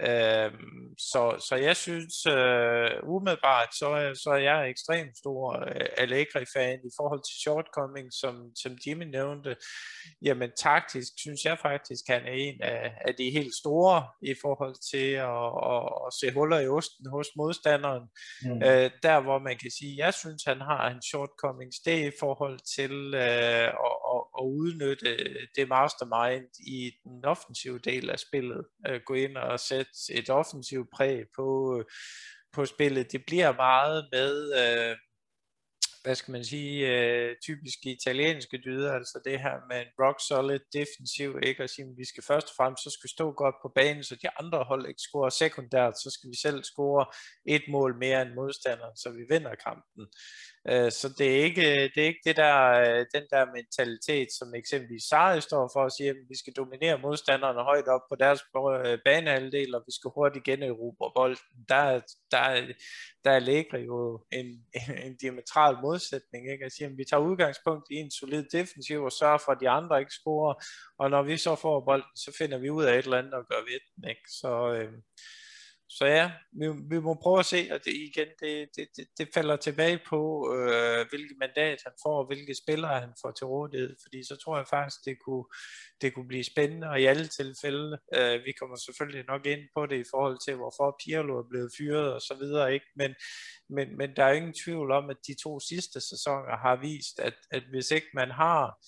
Øh, så, så jeg synes øh, umiddelbart, så, så er jeg ekstremt stor øh, Allegri-fan i forhold til shortcoming, som, som Jimmy nævnte. Jamen taktisk synes jeg faktisk, han er en af, af de helt store i forhold til at, at, at se huller i osten hos modstanderen. Mm. Øh, der hvor man kan sige, jeg synes han har en shortcoming, det er i forhold til øh, at, at, at udnytte det mastermind i den offensive del af spillet. Øh, gå ind og sætte sætte et offensivt præg på, på spillet. Det bliver meget med, øh, hvad skal man sige, øh, typiske italienske dyder, altså det her med en rock solid defensiv, ikke Og sige, at vi skal først og fremmest, så skal vi stå godt på banen, så de andre hold ikke scorer sekundært, så skal vi selv score et mål mere end modstanderen, så vi vinder kampen. Øh, så det er ikke øh, det, er ikke det der, øh, den der mentalitet, som eksempelvis Sarri står for at sige, at vi skal dominere modstanderne højt op på deres øh, banehalvdel, og vi skal hurtigt generobre bolden. Der, der, der ligger jo en, [LAUGHS] en diametral modsætning. Ikke? At sige, at vi tager udgangspunkt i en solid defensiv og sørger for, at de andre ikke scorer, og når vi så får bolden, så finder vi ud af et eller andet og gør ved den. Ikke? Så, øh, så ja, vi, vi må prøve at se, og det igen, det, det, det, det falder tilbage på, øh, hvilket mandat han får, og hvilke spillere han får til rådighed, fordi så tror jeg faktisk, det kunne, det kunne blive spændende, og i alle tilfælde, øh, vi kommer selvfølgelig nok ind på det i forhold til, hvorfor Pirlo er blevet fyret og så videre, ikke? Men, men, men der er ingen tvivl om, at de to sidste sæsoner har vist, at, at hvis ikke man har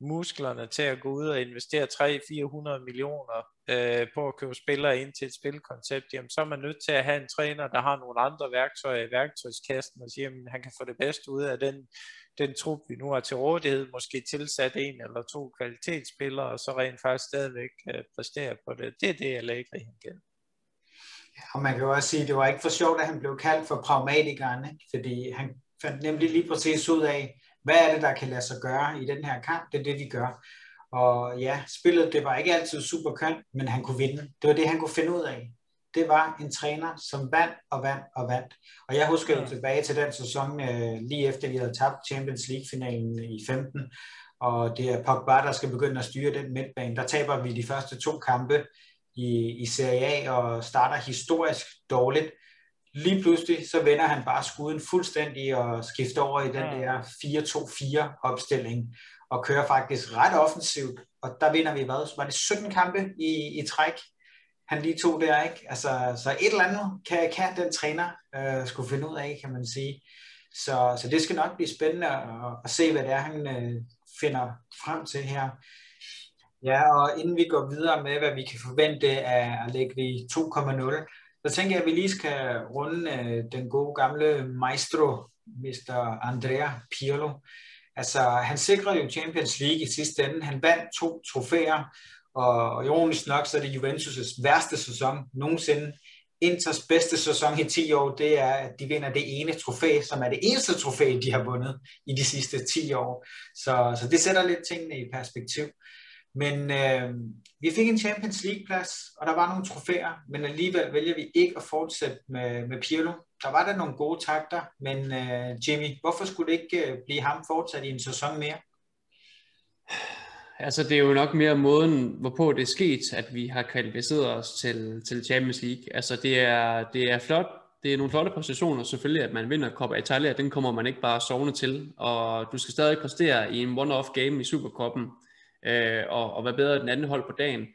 musklerne til at gå ud og investere 300-400 millioner øh, på at købe spillere ind til et spilkoncept, jamen så er man nødt til at have en træner, der har nogle andre værktøjer i værktøjskassen og siger, at han kan få det bedste ud af den, den trup, vi nu har til rådighed, måske tilsat en eller to kvalitetsspillere, og så rent faktisk stadigvæk øh, præstere på det. Det er det, jeg lægger i igen. Og man kan jo også sige, at det var ikke for sjovt, at han blev kaldt for pragmatikeren, ikke? fordi han fandt nemlig lige præcis ud af, hvad er det, der kan lade sig gøre i den her kamp? Det er det, vi gør. Og ja, spillet, det var ikke altid super kønt, men han kunne vinde. Det var det, han kunne finde ud af. Det var en træner, som vandt og vandt og vandt. Og jeg husker jo tilbage til den sæson, øh, lige efter vi havde tabt Champions League-finalen i 15, og det er Pogba, der skal begynde at styre den midtbane. Der taber vi de første to kampe i, i Serie A og starter historisk dårligt. Lige pludselig så vender han bare skuden fuldstændig og skifter over i den der 4-2-4 opstilling og kører faktisk ret offensivt. Og der vinder vi hvad? Var det 17 kampe i, i træk, han lige tog der, ikke? Altså, så et eller andet kan, kan den træner øh, skulle finde ud af, kan man sige. Så, så det skal nok blive spændende at, at se, hvad det er, han øh, finder frem til her. Ja, og inden vi går videre med, hvad vi kan forvente af Allegri 2.0, så tænker jeg, at vi lige skal runde øh, den gode gamle maestro, Mr. Andrea Pirlo. Altså, han sikrede jo Champions League i sidste ende. Han vandt to trofæer, og ironisk nok, så er det Juventus' værste sæson nogensinde. Inters bedste sæson i 10 år, det er, at de vinder det ene trofæ, som er det eneste trofæ, de har vundet i de sidste 10 år. Så, så det sætter lidt tingene i perspektiv. Men øh, vi fik en Champions League-plads, og der var nogle trofæer, men alligevel vælger vi ikke at fortsætte med, med Pirlo. Der var der nogle gode takter, men øh, Jimmy, hvorfor skulle det ikke øh, blive ham fortsat i en sæson mere? Altså det er jo nok mere måden, hvorpå det er sket, at vi har kvalificeret os til, til Champions League. Altså det er, det er flot, det er nogle flotte præstationer selvfølgelig, at man vinder Coppa Italia, den kommer man ikke bare sovende til, og du skal stadig præstere i en one-off game i Supercoppen, øh, og, og være bedre end den anden hold på dagen.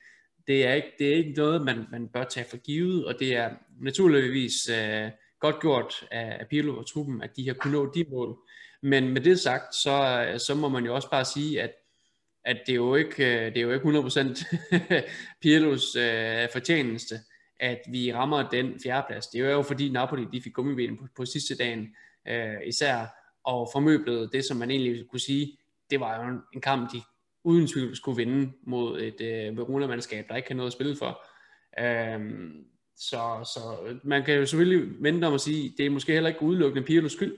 Det er ikke, det er ikke noget, man, man bør tage for givet, og det er naturligvis øh, godt gjort af, af Pirlo og truppen, at de har kunnet nå de mål. Men med det sagt, så, så må man jo også bare sige, at at det er jo ikke, øh, det er jo ikke 100% [LAUGHS] Pirlos øh, fortjeneste, at vi rammer den fjerdeplads. Det er jo fordi Napoli de fik gummibenen på, på sidste dagen øh, især, og formøblede det, som man egentlig kunne sige, det var jo en kamp, de uden tvivl skulle vinde mod et øh, Verona-mandskab, der ikke kan noget at spille for. Øhm, så, så man kan jo selvfølgelig vente om at sige, det er måske heller ikke udelukkende Pirlos skyld,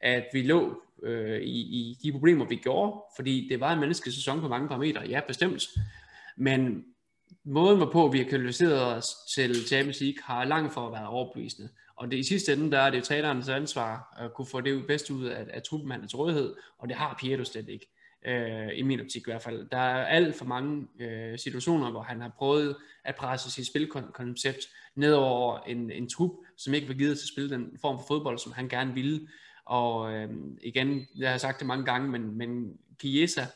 at vi lå øh, i, i de problemer, vi gjorde, fordi det var en menneskelig sæson på mange parametre, ja bestemt, men måden hvorpå vi har kvalificeret os til Champions League har langt for at være overbevisende. Og det i sidste ende, der er det jo trænerens ansvar at kunne få det bedst ud af, af truppen, han er til rådighed, og det har Pietro slet ikke. Øh, I min optik i hvert fald. Der er alt for mange øh, situationer, hvor han har prøvet at presse sit spilkoncept ned over en, en trup, som ikke vil givet til at spille den form for fodbold, som han gerne ville. Og øh, igen, jeg har sagt det mange gange, men, men Chiesa,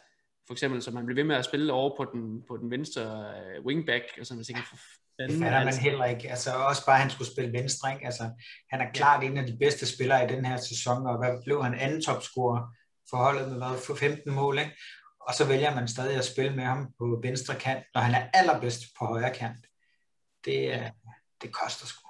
for eksempel, som man blev ved med at spille over på den, på den venstre uh, wingback, og sådan, jeg tænker, for det fatter man heller ikke. Altså også bare, at han skulle spille venstre, ikke? Altså, han er klart ja. en af de bedste spillere i den her sæson, og hvad blev han anden topscorer forholdet med hvad, for 15 mål, ikke? Og så vælger man stadig at spille med ham på venstre kant, når han er allerbedst på højre kant. Det, øh, det koster sgu.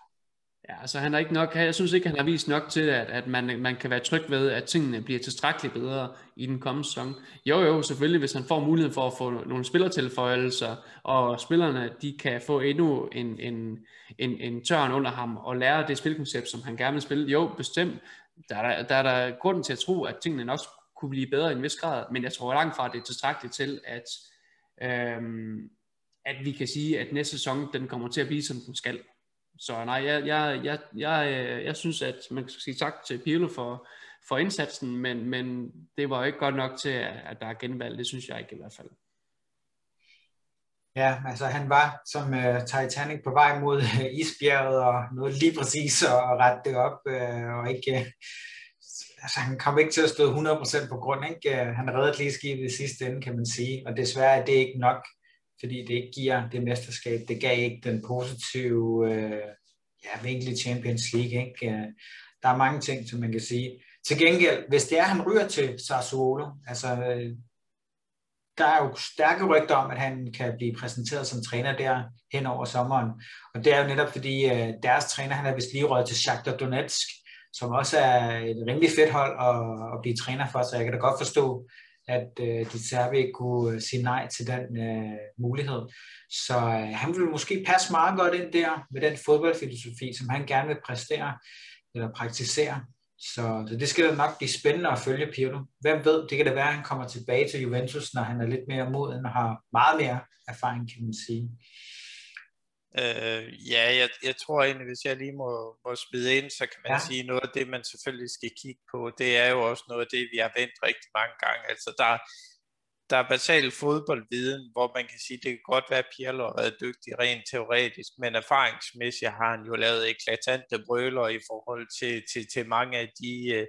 Ja, altså han er ikke nok, jeg synes ikke, han har vist nok til, at, at man, man kan være tryg ved, at tingene bliver tilstrækkeligt bedre i den kommende sæson. Jo jo, selvfølgelig, hvis han får mulighed for at få nogle spillertilføjelser, og spillerne de kan få endnu en, en, en, en tørn under ham, og lære det spilkoncept, som han gerne vil spille. Jo, bestemt, der er der, der, er der grund til at tro, at tingene også kunne blive bedre i en vis grad, men jeg tror langt fra, at det er tilstrækkeligt til, at, øhm, at vi kan sige, at næste sæson, den kommer til at blive, som den skal. Så nej, jeg, jeg, jeg, jeg, øh, jeg synes, at man skal sige tak til Pirlo for, for indsatsen, men, men det var ikke godt nok til, at der er genvalg. Det synes jeg ikke i hvert fald. Ja, altså han var som uh, Titanic på vej mod uh, isbjerget og nåede lige præcis at rette det op uh, og ikke uh, altså han kom ikke til at stå 100% på grund, ikke? Øh, han reddede lige skibet i sidste ende, kan man sige, og desværre er det ikke nok fordi det ikke giver det mesterskab. Det gav ikke den positive øh, ja, vinkel i Champions League. Ikke? Øh, der er mange ting, som man kan sige. Til gengæld, hvis det er, han ryger til Sassuolo, altså øh, der er jo stærke rygter om, at han kan blive præsenteret som træner der hen over sommeren. Og det er jo netop fordi øh, deres træner, han er vist lige røget til Shakhtar Donetsk, som også er et rimelig fedt hold at, at blive træner for, så jeg kan da godt forstå, at øh, de serbi ikke kunne øh, sige nej til den øh, mulighed. Så øh, han vil måske passe meget godt ind der med den fodboldfilosofi, som han gerne vil præstere eller praktisere. Så, så det skal da nok blive spændende at følge Pirlo. Hvem ved, det kan da være, at han kommer tilbage til Juventus, når han er lidt mere moden og har meget mere erfaring, kan man sige. Øh, ja, jeg, jeg tror egentlig, hvis jeg lige må, må smide ind, så kan man ja. sige, noget af det, man selvfølgelig skal kigge på, det er jo også noget af det, vi har vendt rigtig mange gange. Altså der, der er basal fodboldviden, hvor man kan sige, det kan godt være, at Pirlo har været dygtig rent teoretisk, men erfaringsmæssigt har han jo lavet eklatante brøler i forhold til, til, til mange af de øh,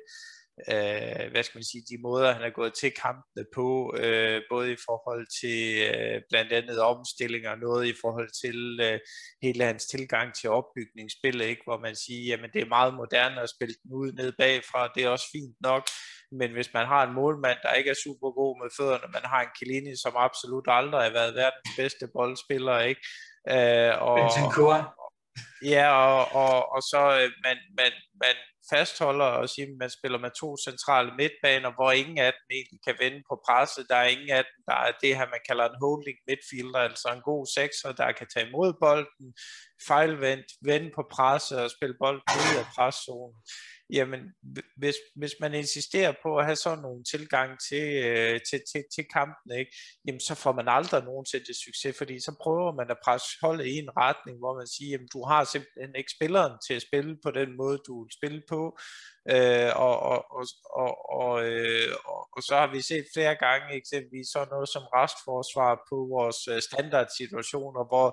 øh, hvad skal man sige, de måder, han er gået til kampene på, øh, både i forhold til øh, blandt andet omstillinger, og noget i forhold til øh, hele hans tilgang til opbygningsspillet, ikke? hvor man siger, jamen det er meget moderne at spille den ud ned bagfra, det er også fint nok, men hvis man har en målmand, der ikke er super god med fødderne, man har en Chiellini, som absolut aldrig har været verdens bedste boldspiller, ikke? Øh, og, og, ja, og, og, og så øh, man, man, man fastholder og siger, at man spiller med to centrale midtbaner, hvor ingen af dem egentlig kan vende på presset. Der er ingen af dem, der er det her, man kalder en holding midfielder, altså en god sekser, der kan tage imod bolden, fejlvendt, vende på presset og spille bolden ud af preszonen jamen hvis, hvis man insisterer på at have sådan nogle tilgang til, øh, til, til, til kampen, ikke, jamen så får man aldrig nogensinde det succes, fordi så prøver man at presse holdet i en retning, hvor man siger, jamen du har simpelthen ikke spilleren til at spille på den måde, du vil spille på, øh, og, og, og, og, og, øh, og, så har vi set flere gange eksempelvis sådan noget som restforsvar på vores øh, standardsituationer, hvor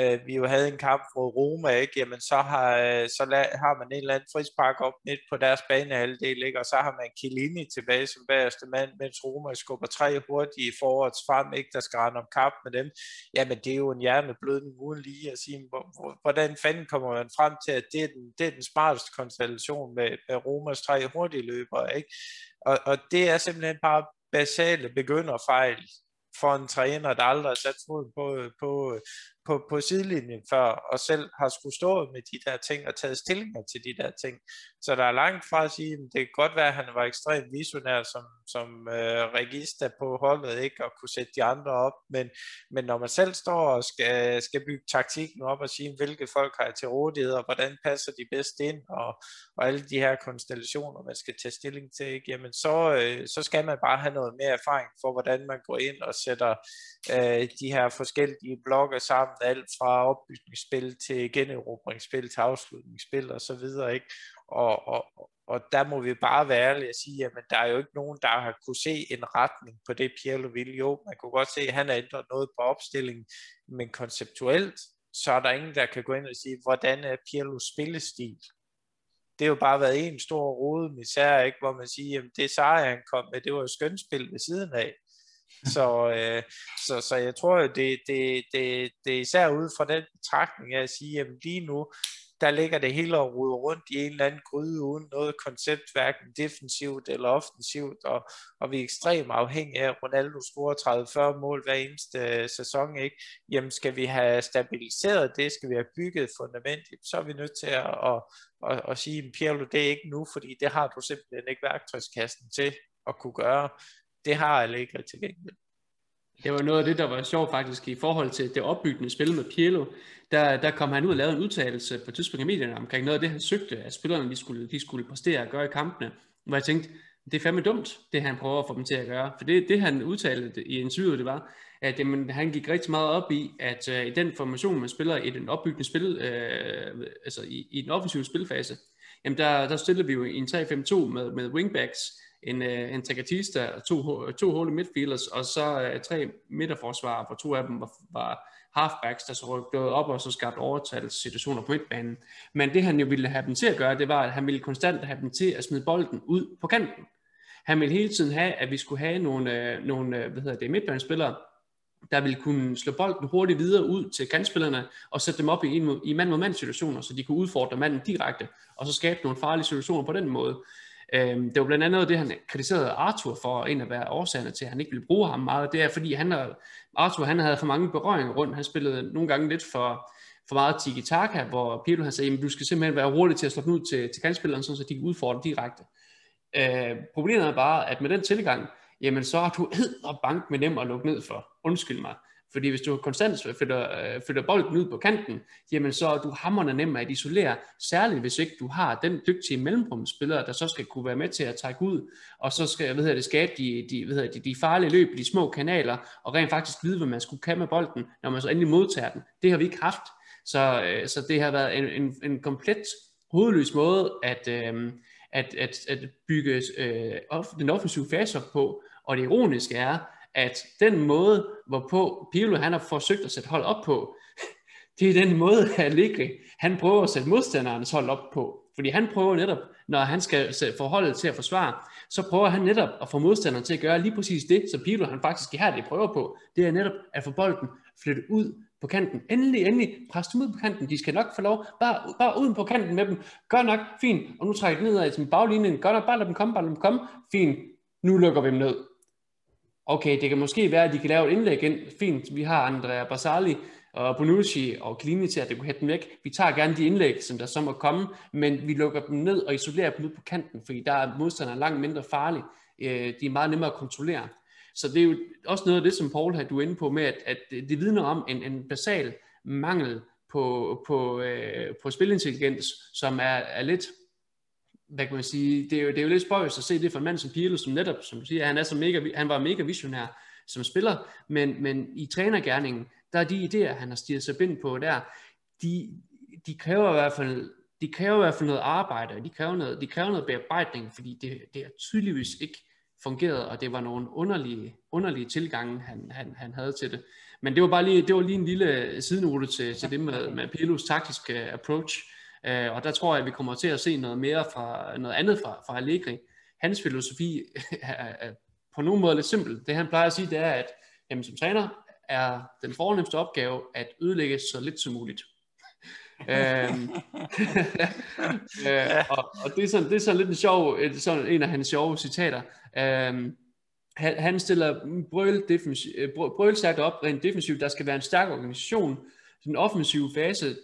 øh, vi jo havde en kamp mod Roma, ikke? Jamen så har, øh, så la, har man en eller anden frispark op midt på deres banehalvdel, ikke? Og så har man Chiellini tilbage som bagerste mand, mens Roma skubber tre hurtige forårets frem, ikke? Der skal om kamp med dem. Jamen det er jo en hjerneblødning uden lige at sige, hvordan fanden kommer man frem til, at det er den, det er den smarteste konstellation med, med Romas tre hurtige løbere, ikke? Og, og det er simpelthen bare basale begynderfejl for en træner, der aldrig har sat fod på, på, på, på sidelinjen før, og selv har skulle stå med de der ting og taget stillinger til de der ting. Så der er langt fra at sige, at det kan godt være, at han var ekstremt visionær som, som øh, register på holdet, ikke, og kunne sætte de andre op, men, men når man selv står og skal, skal bygge taktikken op og sige, hvilke folk har jeg til rådighed, og hvordan passer de bedst ind, og, og alle de her konstellationer, man skal tage stilling til, ikke, jamen så, øh, så skal man bare have noget mere erfaring for, hvordan man går ind og sætter øh, de her forskellige blokke sammen, alt fra opbygningsspil til generobringsspil til afslutningsspil og så videre, ikke? Og, og, og der må vi bare være ærlige og sige, at der er jo ikke nogen, der har kunne se en retning på det, Pierre ville. Jo, man kunne godt se, at han har ændret noget på opstillingen, men konceptuelt, så er der ingen, der kan gå ind og sige, hvordan er Pirlos spillestil? Det har jo bare været en stor rode misær, ikke? hvor man siger, at det sejr, han kom med, det var jo skønspil ved siden af. [LAUGHS] Så, øh, så, så jeg tror, det, det, det, det er især ud fra den betragtning af at sige, at lige nu, der ligger det hele og ruder rundt i en eller anden gryde uden noget koncept, hverken defensivt eller offensivt, og, og vi er ekstremt afhængige af Ronaldo scorer 30-40 mål hver eneste øh, sæson, ikke? Jamen skal vi have stabiliseret det, skal vi have bygget fundament, så er vi nødt til at, at, at, at sige, at Pirlo, det er ikke nu, fordi det har du simpelthen ikke værktøjskassen til at kunne gøre. Det har Allegri til gengæld. Det var noget af det, der var sjovt faktisk i forhold til det opbyggende spil med Pirlo. Der, der kom han ud og lavede en udtalelse på tidspunkt i medierne omkring noget af det, han søgte, at spillerne de skulle, de skulle præstere og gøre i kampene. Hvor jeg tænkte, det er fandme dumt, det han prøver at få dem til at gøre. For det, det han udtalte i interviewet, det var, at jamen, han gik rigtig meget op i, at uh, i den formation, man spiller i den opbyggende spil, uh, altså i, i den offensive spilfase, jamen der, der stiller vi jo i en 3-5-2 med, med wingbacks, en, øh, en Takatista, to, to hole midfielders, og så øh, tre midterforsvarer, hvor to af dem var, var halfbacks, der så rykkede op og så skabte overtalssituationer på midtbanen. Men det han jo ville have dem til at gøre, det var, at han ville konstant have dem til at smide bolden ud på kanten. Han ville hele tiden have, at vi skulle have nogle, øh, nogle øh, hvad hedder det, midtbanespillere, der ville kunne slå bolden hurtigt videre ud til kantspillerne og sætte dem op i, en, i mand-mod-mand situationer, så de kunne udfordre manden direkte, og så skabe nogle farlige situationer på den måde. Øhm, det var blandt andet det, han kritiserede Arthur for, en af være årsagerne til, at han ikke ville bruge ham meget. Det er, fordi han Arthur han havde for mange berøringer rundt. Han spillede nogle gange lidt for, for meget tiki-taka, hvor Pirlo han sagde, at du skal simpelthen være rolig til at slå den ud til, til kantspilleren, så de kan udfordre direkte. Øh, problemet er bare, at med den tilgang, jamen så har du hed og bank med nem at lukke ned for. Undskyld mig. Fordi hvis du konstant flytter, øh, flytter bolden ud på kanten, jamen så er du hammerne nem at isolere, særligt hvis ikke du har den dygtige mellemrumsspiller, der så skal kunne være med til at trække ud, og så skal hvad hedder det, skabe de, de, hvad hedder det, de farlige løb, de små kanaler, og rent faktisk vide, hvad man skulle kan med bolden, når man så endelig modtager den. Det har vi ikke haft. Så, øh, så det har været en, en, en komplet hovedløs måde at, øh, at, at, at bygge øh, den offensive fase op på, og det ironiske er, at den måde, hvorpå Pirlo han har forsøgt at sætte hold op på, [LAUGHS] det er den måde, Allegri, han prøver at sætte modstanderens hold op på. Fordi han prøver netop, når han skal forholde til at forsvare, så prøver han netop at få modstanderen til at gøre lige præcis det, som Pirlo han faktisk her det prøver på. Det er netop at få bolden flyttet ud på kanten. Endelig, endelig, pres dem ud på kanten. De skal nok få lov. Bare, bare uden på kanten med dem. Gør nok, fint. Og nu trækker de nedad sin baglinjen. Gør nok, bare lad dem komme, bare lad dem komme. Fint. Nu lukker vi dem ned okay, det kan måske være, at de kan lave et indlæg ind. Fint, vi har Andrea Basali og Bonucci og Klini til, at det kunne hætte dem væk. Vi tager gerne de indlæg, som der så må komme, men vi lukker dem ned og isolerer dem ud på kanten, fordi der er modstanderen langt mindre farlig. Øh, de er meget nemmere at kontrollere. Så det er jo også noget af det, som Paul har du inde på med, at, at det vidner om en, en basal mangel på, på, øh, på spilintelligens, som er, er lidt hvad kan man sige, det er jo, det er jo lidt spøjst at se det for en mand som Pirlo, som netop, som du siger, han, er så mega, han var mega visionær som spiller, men, men i trænergærningen, der er de idéer, han har stiget sig bind på der, de, de kræver i hvert fald de kræver i hvert fald noget arbejde, de kræver noget, de kræver noget bearbejdning, fordi det, det er tydeligvis ikke fungeret, og det var nogle underlige, underlige tilgange, han, han, han havde til det. Men det var bare lige, det var lige en lille sidenrute til, til det med, med Pirlos taktiske approach. Øh, og der tror jeg, at vi kommer til at se noget mere fra noget andet fra, fra Allegri. Hans filosofi [LAUGHS] er, er på nogen måde lidt simpel. Det han plejer at sige, det er, at jamen, som træner er den fornemmeste opgave at ødelægge så lidt som muligt. [LAUGHS] øhm, [LAUGHS] øh, og, og det er sådan, det er sådan lidt en sjov, sådan en af hans sjove citater. Øhm, han, han stiller brøl, defensiv, brøl op rent defensivt. Der skal være en stærk organisation, den offensive fase,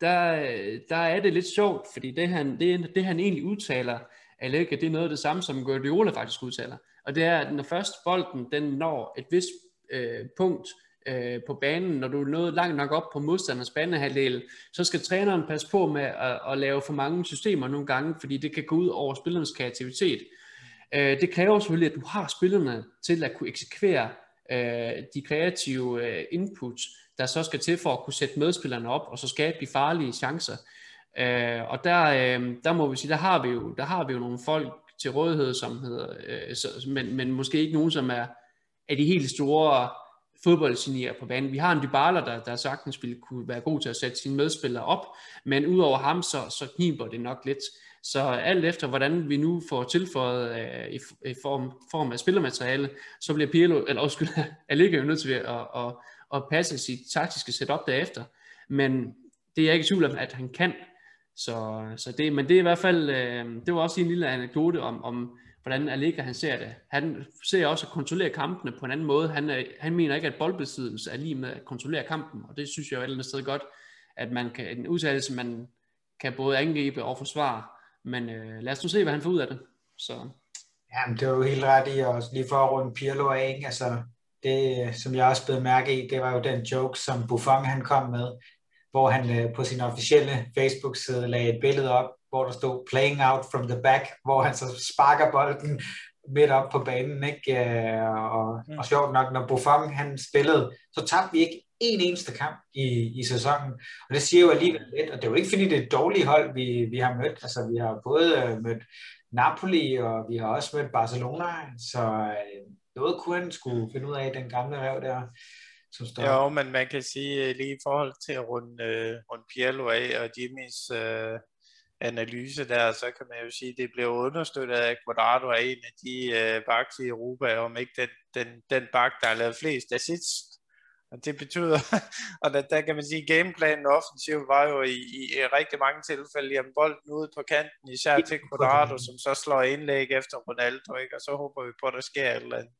der, der er det lidt sjovt, fordi det han, det, det han egentlig udtaler, Allega, det er noget af det samme, som Guardiola faktisk udtaler. Og det er, at når først bolden den når et vist øh, punkt øh, på banen, når du er nået langt nok op på modstanders banehalvdel, så skal træneren passe på med at, at lave for mange systemer nogle gange, fordi det kan gå ud over spillernes kreativitet. Øh, det kræver selvfølgelig, at du har spillerne til at kunne eksekvere øh, de kreative øh, inputs, der så skal til for at kunne sætte medspillerne op, og så skabe de farlige chancer. Øh, og der, øh, der må vi sige, der har vi jo, der har vi jo nogle folk til rådighed, som hedder, øh, så, men, men måske ikke nogen, som er, er de helt store fodboldgenier på banen. Vi har en Dybala, der, der sagtens ville kunne være god til at sætte sine medspillere op, men udover ham, så, så kniber det nok lidt. Så alt efter, hvordan vi nu får tilføjet øh, i, i form, form af spillermateriale, så bliver Pirlo, eller undskyld, [LAUGHS] Allega jo nødt til at, at, at, og passe sit taktiske setup derefter. Men det er jeg ikke i tvivl om, at han kan. Så, så det, men det er i hvert fald, øh, det var også en lille anekdote om, om hvordan Allega han ser det. Han ser også at kontrollere kampene på en anden måde. Han, han mener ikke, at boldbesiddelse er lige med at kontrollere kampen, og det synes jeg jo et eller andet sted godt, at man kan, en udtalelse, man kan både angribe og forsvare, men øh, lad os nu se, hvad han får ud af det. Så. Jamen, det var jo helt ret i, og lige for at runde Pirlo af, ikke? altså det, som jeg også blev mærke i, det var jo den joke, som Buffon han kom med, hvor han øh, på sin officielle Facebook-side lagde et billede op, hvor der stod playing out from the back, hvor han så sparker bolden midt op på banen, ikke? Øh, og, mm. og sjovt nok, når Buffon han spillede, så tabte vi ikke en eneste kamp i, i sæsonen. Og det siger jo alligevel lidt, og det er jo ikke fordi, det er et dårligt hold, vi, vi har mødt. Altså, vi har både øh, mødt Napoli, og vi har også mødt Barcelona, så øh, noget kunne han skulle finde ud af, den gamle rev der. Som står. Jo, men man kan sige lige i forhold til at runde, runde Pirlo af og Jimmys uh, analyse der, så kan man jo sige, at det bliver understøttet af, at Quadrado er en af de uh, backs i Europa, om ikke den, den, den bak, der har lavet flest assists og det betyder, [LAUGHS] og der, der kan man sige, at gameplanen offensiv var jo i, i, i rigtig mange tilfælde, jamen bolden ude på kanten, især til Quadrado, som så slår indlæg efter Ronaldo, ikke? og så håber vi på, at der sker et eller andet.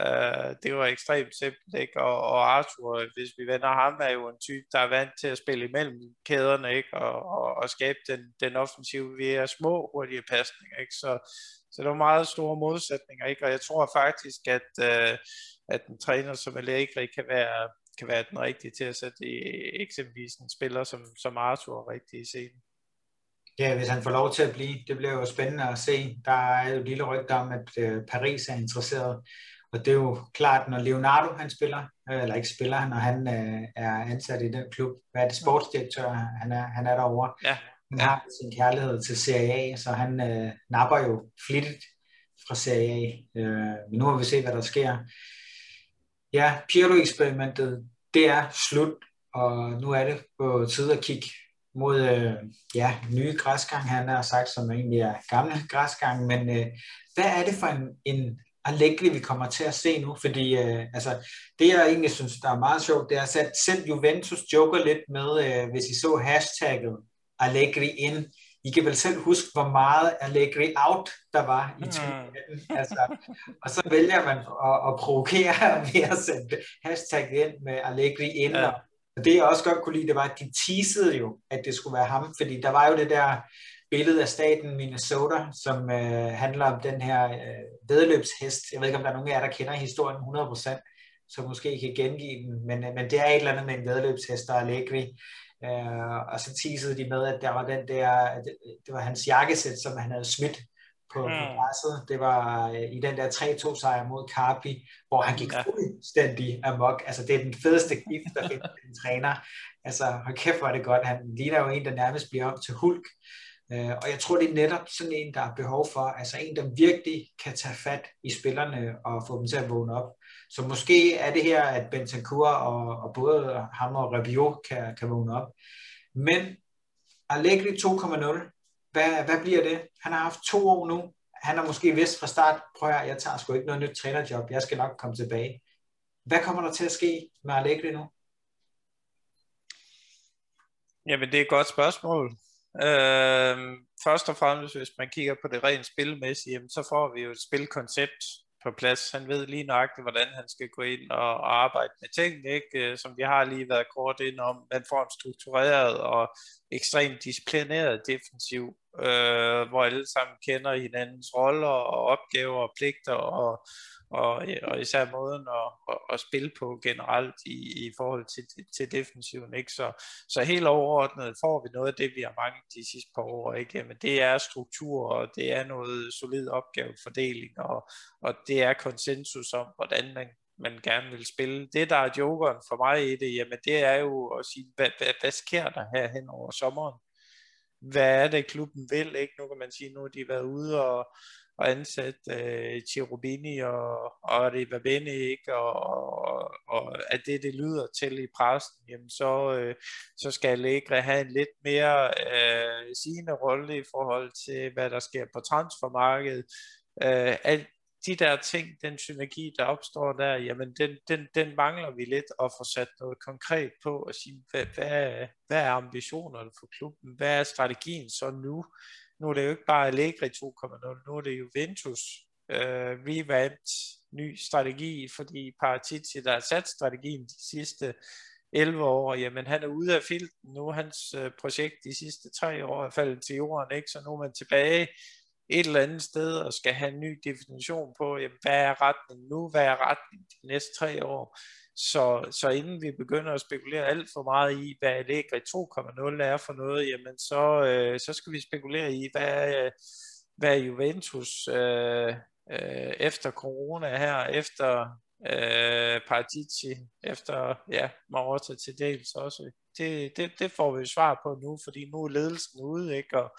Uh, det var ekstremt simpelt, ikke? Og, og Arthur, hvis vi vender ham, er jo en type, der er vant til at spille imellem kæderne, ikke? Og, og, og skabe den, den offensive via små, hurtige pasninger, ikke? Så, så der var meget store modsætninger, ikke? Og jeg tror faktisk, at uh, at en træner som Allegri kan være, kan være den rigtige til at sætte i, eksempelvis en spiller som, som Arthur rigtig i scenen. Ja, hvis han får lov til at blive. Det bliver jo spændende at se. Der er jo et lille rygte om, at øh, Paris er interesseret. Og det er jo klart, når Leonardo han spiller, øh, eller ikke spiller, når han øh, er ansat i den klub. Hvad er det, sportsdirektør, han er, han er derovre. Ja. Han har sin kærlighed til Serie A, så han øh, napper jo flittigt fra Serie A. Øh, men nu må vi se, hvad der sker ja, Pirlo-eksperimentet, det er slut, og nu er det på tid at kigge mod øh, ja, nye græsgang, han har sagt, som egentlig er gamle græsgang, men øh, hvad er det for en, en Allegri, vi kommer til at se nu? Fordi øh, altså, det, jeg egentlig synes, der er meget sjovt, det er, at selv Juventus joker lidt med, øh, hvis I så hashtagget Allegri ind, i kan vel selv huske, hvor meget Allegri out der var i 2018. Mm. Altså, og så vælger man at, at provokere [LAUGHS] ved at sætte hashtag ind med Allegri ind. Ja. Og det jeg også godt kunne lide, det var, at de teasede jo, at det skulle være ham, fordi der var jo det der billede af staten Minnesota, som øh, handler om den her øh, vedløbshest. Jeg ved ikke, om der er nogen af jer, der kender historien 100%, så måske kan gengive den, men, øh, men det er et eller andet med en vedløbshest, der er Allegri. Øh, og så teasede de med, at der var den der, det, det var hans jakkesæt, som han havde smidt på, mm. på græsset. Det var øh, i den der 3-2 sejr mod Carpi, hvor han gik ja. fuldstændig amok. Altså det er den fedeste gift, der findes en træner. Altså hold kæft, hvor er det godt. Han ligner jo en, der nærmest bliver om til Hulk. Øh, og jeg tror, det er netop sådan en, der er behov for, altså en, der virkelig kan tage fat i spillerne og få dem til at vågne op. Så måske er det her, at Bentancur og, og både ham og Rabiot kan, kan vågne op. Men Allegri 2.0, hvad, hvad bliver det? Han har haft to år nu. Han har måske vidst fra start, prøv at jeg tager sgu ikke noget nyt trænerjob, jeg skal nok komme tilbage. Hvad kommer der til at ske med Allegri nu? Jamen, det er et godt spørgsmål. Øh, først og fremmest, hvis man kigger på det rent spilmæssige, jamen, så får vi jo et spilkoncept på plads. Han ved lige nøjagtigt, hvordan han skal gå ind og, arbejde med tingene, ikke? Øh, som vi har lige været kort ind om. Man får en struktureret og ekstremt disciplineret defensiv, øh, hvor alle sammen kender hinandens roller og opgaver og pligter og, og, og især måden at, at, at spille på generelt i, i forhold til, til defensiven. Ikke? Så, så helt overordnet får vi noget af det, vi har manglet de sidste par år. Ikke? Jamen, det er struktur, og det er noget solid opgavefordeling, og, og det er konsensus om, hvordan man, man gerne vil spille. Det, der er jokeren for mig i det, jamen det er jo at sige, hvad, hvad, hvad sker der her hen over sommeren? Hvad er det, klubben vil? Ikke? Nu kan man sige, nu har de været ude og, og ansat øh, Cherubini og, og Rivabene, ikke? Og, og, og at det, det lyder til i pressen, jamen så, øh, så skal Allegri have en lidt mere øh, sigende rolle i forhold til, hvad der sker på transfermarkedet. Øh, alt de der ting, den synergi, der opstår der, jamen den, den, den mangler vi lidt at få sat noget konkret på og sige, hvad, hvad, hvad er ambitionerne for klubben? Hvad er strategien så nu? Nu er det jo ikke bare Allegri 2.0, nu er det Juventus øh, revamped ny strategi, fordi Paratici, der har sat strategien de sidste 11 år, jamen han er ude af filten nu, hans øh, projekt de sidste tre år er faldet til jorden, ikke? så nu er man tilbage et eller andet sted og skal have en ny definition på, jamen, hvad er retningen nu, hvad er retningen de næste tre år. Så, så inden vi begynder at spekulere alt for meget i, hvad Allegri 2.0 er for noget, jamen så, øh, så skal vi spekulere i, hvad, øh, hvad Juventus øh, øh, efter corona her, efter øh, Partici, efter ja, Marotta til dels også. Det, det, det får vi svar på nu, fordi nu er ledelsen ude, ikke? Og,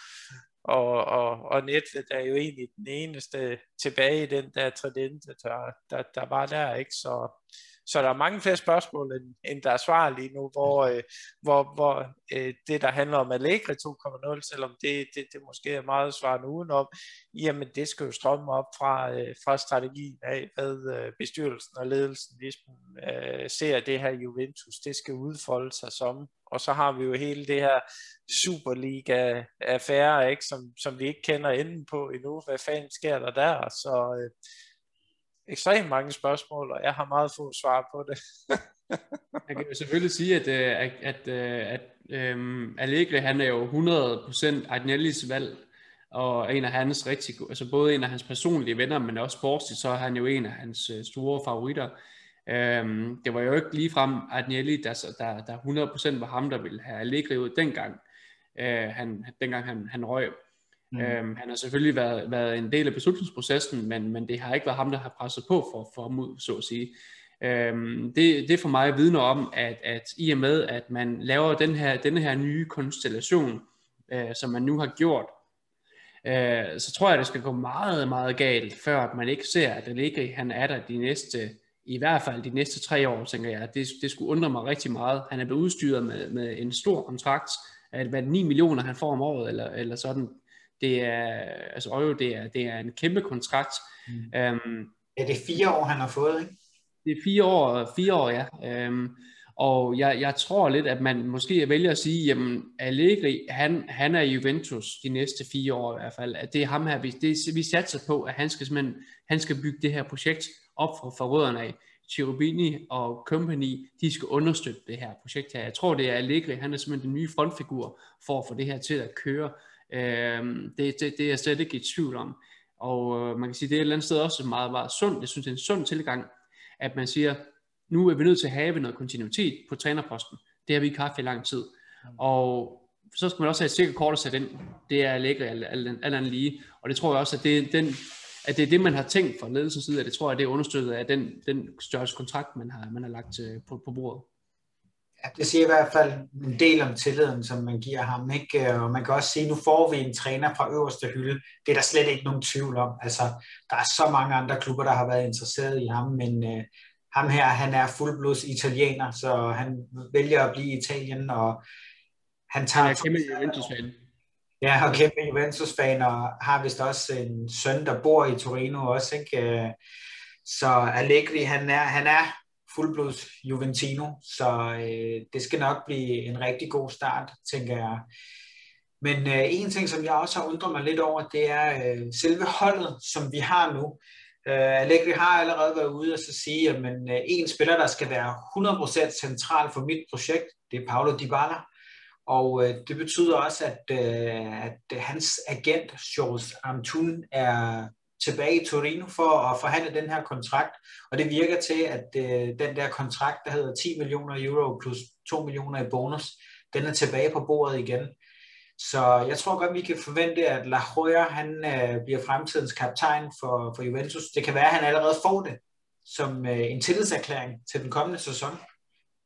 og, og, og Netflix er jo egentlig den eneste tilbage i den der tendens, der, der, der var der, ikke? Så, så der er mange flere spørgsmål, end, end der er svar lige nu, hvor, øh, hvor, hvor øh, det, der handler om Allegri 2.0, selvom det, det, det måske er meget svarende udenom, jamen det skal jo strømme op fra, øh, fra strategien af, hvad øh, bestyrelsen og ledelsen ligesom, øh, ser det her Juventus, det skal udfolde sig som. Og så har vi jo hele det her Superliga-affære, ikke, som, som vi ikke kender enden på endnu. Hvad fanden sker der der? Så øh, ekstremt mange spørgsmål, og jeg har meget få svar på det. [LAUGHS] jeg kan jo selvfølgelig sige, at, øh, at, at, øh, at, at um, Allegri, han er jo 100% Agnellis valg, og en af hans rigtig, altså både en af hans personlige venner, men også sportsligt, så er han jo en af hans øh, store favoritter. Um, det var jo ikke ligefrem Agnelli, der, der, der 100% var ham, der ville have Allegri ud dengang, uh, han, dengang han, han røg. Mm. Øhm, han har selvfølgelig været, været en del af beslutningsprocessen, men, men det har ikke været ham, der har presset på for, for ham ud, så at sige. Øhm, det, det for mig vidner om, at, at i og med, at man laver den her, denne her nye konstellation, øh, som man nu har gjort, øh, så tror jeg, det skal gå meget, meget galt, før at man ikke ser, at Allegri, han er der de næste, i hvert fald de næste tre år, tænker jeg. Det, det skulle undre mig rigtig meget. Han er blevet udstyret med, med en stor kontrakt, at hvad 9 millioner han får om året, eller, eller sådan det er, altså Øjo, det er, det er en kæmpe kontrakt. Mm. Um, ja, det er fire år, han har fået, ikke? Det er fire år, fire år ja. Um, og jeg, jeg tror lidt, at man måske vælger at sige, jamen Allegri, han, han er Juventus de næste fire år i hvert fald. At det er ham her, vi, det, vi satser på, at han skal, han skal bygge det her projekt op fra, fra rødderne af. Cherubini og company, de skal understøtte det her projekt her. Jeg tror, det er Allegri, han er simpelthen den nye frontfigur for at få det her til at køre. Øh, det, det, det er jeg slet ikke i tvivl om. Og øh, man kan sige, det er et eller andet sted også meget, meget sundt. Jeg synes, det er en sund tilgang, at man siger, nu er vi nødt til at have noget kontinuitet på trænerposten. Det har vi ikke haft i lang tid. Og så skal man også have et sikkert kort at sætte ind. Det er lækkert alt, alt, alt andet lige. Og det tror jeg også, at det, den, at det er det, man har tænkt fra ledelsens side, at det tror jeg, det er understøttet af den, den størrelse kontrakt, man har, man har lagt øh, på, på bordet ja, det siger i hvert fald en del om tilliden, som man giver ham. Ikke? Og man kan også sige, at nu får vi en træner fra øverste hylde. Det er der slet ikke nogen tvivl om. Altså, der er så mange andre klubber, der har været interesseret i ham, men uh, ham her, han er fuldblods italiener, så han vælger at blive i Italien, og han tager... Han er kæmpe Juventus-fan. Ja, og kæmpe Juventus-fan, og har vist også en søn, der bor i Torino også, ikke? Så Allegri, han er, han er fuldblods Juventino, så øh, det skal nok blive en rigtig god start, tænker jeg. Men øh, en ting, som jeg også har undret mig lidt over, det er øh, selve holdet, som vi har nu. Øh, Allegri har allerede været ude og så sige, at men, øh, en spiller, der skal være 100% central for mit projekt, det er Paulo Dybala. Og øh, det betyder også, at, øh, at hans agent, Charles Amtun, er tilbage i Torino for at forhandle den her kontrakt. Og det virker til, at uh, den der kontrakt, der hedder 10 millioner euro plus 2 millioner i bonus, den er tilbage på bordet igen. Så jeg tror godt, vi kan forvente, at La Joya, han øh, bliver fremtidens kaptajn for, for Juventus. Det kan være, at han allerede får det som øh, en tillidserklæring til den kommende sæson.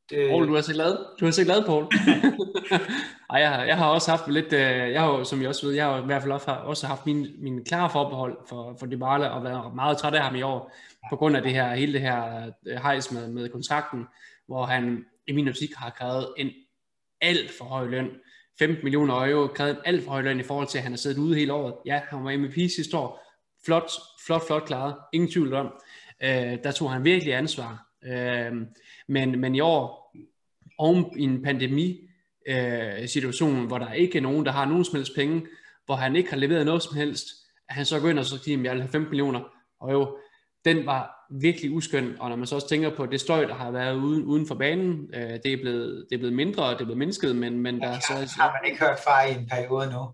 Det... Paul, du er så glad. Du er så glad, Paul. [LAUGHS] Ej, jeg, har, jeg har også haft lidt, øh, jeg har som jeg også ved, jeg har i hvert fald også, haft min, min klare forbehold for, for Dybala og været meget træt af ham i år, på grund af det her, hele det her øh, hejs med, med kontrakten, hvor han i min optik har krævet en alt for høj løn. 15 millioner euro, krævet en alt for høj løn i forhold til, at han har siddet ude hele året. Ja, han var MVP sidste år. Flot, flot, flot klaret. Ingen tvivl om. Øh, der tog han virkelig ansvar. Øh, men, men i år, oven i en pandemi, øh, situation, hvor der ikke er nogen, der har nogen som helst penge, hvor han ikke har leveret noget som helst, at han så går ind og så siger, at jeg vil have 15 millioner. Og jo, den var virkelig uskøn, og når man så også tænker på det støj, der har været uden, uden for banen, øh, det, er blevet, det er blevet mindre, og det er blevet mindsket, men, men der ja, så... Har man ikke hørt far i en periode nu?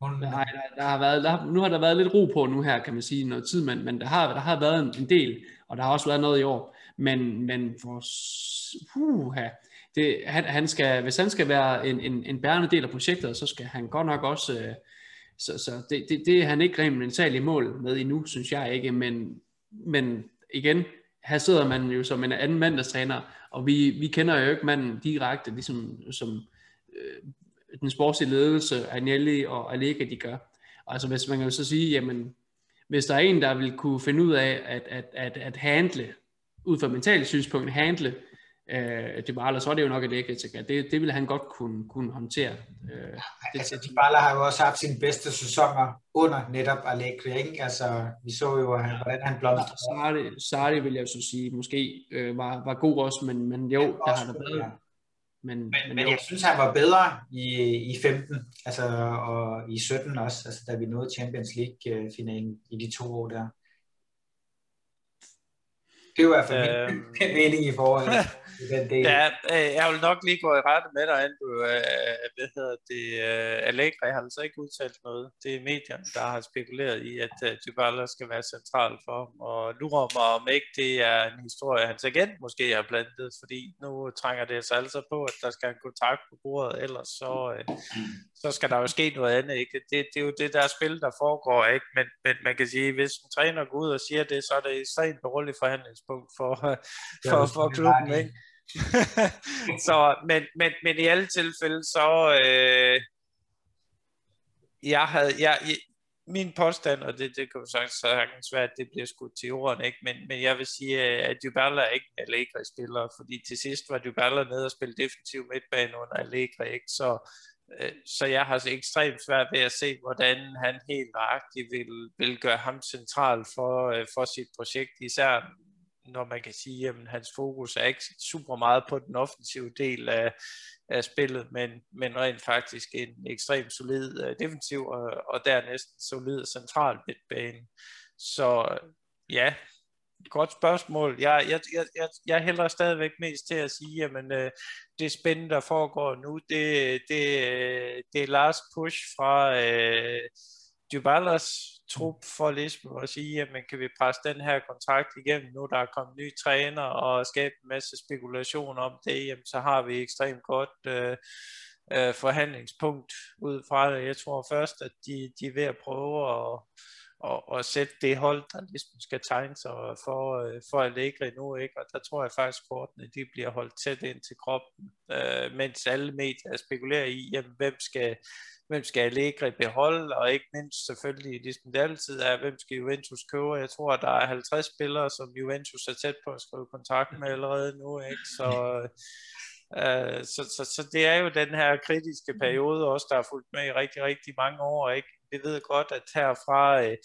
Hun... Nej, der, der har været, der, nu har der været lidt ro på nu her, kan man sige, noget tid, men, men der, har, der har været en, en del, og der har også været noget i år, men, men for, uh, det, han, han skal, hvis han skal være en, en, en bærende del af projektet, så skal han godt nok også, øh, så, så det, det, det er han ikke rent mentalt i mål med endnu, synes jeg ikke, men men igen, her sidder man jo som en anden mandagstræner, og vi, vi kender jo ikke manden direkte, ligesom som øh, den sportslige ledelse, Agnelli og Allega, de gør. Altså hvis man kan jo så sige, jamen, hvis der er en, der vil kunne finde ud af at, at, at, at handle, ud fra mentalt synspunkt, handle øh, Dybala, så er det jo nok et ikke det, det vil han godt kunne, kunne håndtere. Øh, det, altså, Dybala har jo også haft sine bedste sæsoner under netop Allegri, ikke? Altså, vi så jo, hvordan han blomstrede. Sarri, Sarri vil jeg så sige, måske øh, var, var god også, men, men jo, der har der været. Ja. Men, men, men, men jeg synes, han var bedre i, i 15, altså, og i 17 også, altså, da vi nåede Champions League-finalen i de to år der. Det er jo i hvert fald øhm, min [LAUGHS] mening i forhold [LAUGHS] den del. Ja, øh, jeg vil nok lige gå i rette med dig, Andrew. Øh, hvad hedder det? Øh, Allegri har altså ikke udtalt noget. Det er medierne, der har spekuleret i, at Dybala skal være central for ham. Og lurer mig om ikke det er en historie, hans agent måske har blandet, fordi nu trænger det sig altså på, at der skal en kontakt på bordet, ellers så, så skal der jo ske noget andet. Ikke? Det, det er jo det der spil, der foregår, ikke? Men, men man kan sige, hvis en træner går ud og siger det, så er det et ekstremt dårligt forhandlingspunkt for, for, for klubben. Ikke? [LAUGHS] så, men, men, men i alle tilfælde, så øh, jeg havde, jeg, min påstand, og det, det kan jo sagtens, sagtens være, at det bliver skudt til jorden, ikke? Men, men jeg vil sige, at Dybala er ikke en Allegri-spiller, fordi til sidst var Dybala nede og spille defensiv midtbane under Allegri, ikke? Så, øh, så jeg har så ekstremt svært ved at se, hvordan han helt nøjagtigt vil, vil gøre ham central for, øh, for sit projekt, især når man kan sige, at hans fokus er ikke super meget på den offensive del af, af spillet, men, men rent faktisk en ekstremt solid uh, defensiv og, og dernæst solid central midtbane. Så ja, godt spørgsmål. Jeg, jeg, jeg, jeg, jeg hælder stadigvæk mest til at sige, at uh, øh, det spændende, der foregår nu, det, det, øh, det er last push fra uh, Dybalas trup for ligesom at sige, at man kan vi presse den her kontrakt igennem, nu der er kommet nye træner og skabe en masse spekulation om det, jamen, så har vi ekstremt godt øh, øh, forhandlingspunkt ud fra det. Jeg tror først, at de, de er ved at prøve at, at, at sætte det hold, der ligesom skal tegne sig for, øh, for Allegri nu, ikke? og der tror jeg faktisk, at kortene de bliver holdt tæt ind til kroppen, øh, mens alle medier spekulerer i, jamen, hvem skal hvem skal Allegri beholde, og ikke mindst selvfølgelig, ligesom det altid er, hvem skal Juventus købe. Jeg tror, der er 50 spillere, som Juventus er tæt på at skrive kontrakt med allerede nu, ikke? Så, øh, så, så, så det er jo den her kritiske periode også, der har fulgt med i rigtig, rigtig mange år, ikke? Vi ved godt, at herfra øh,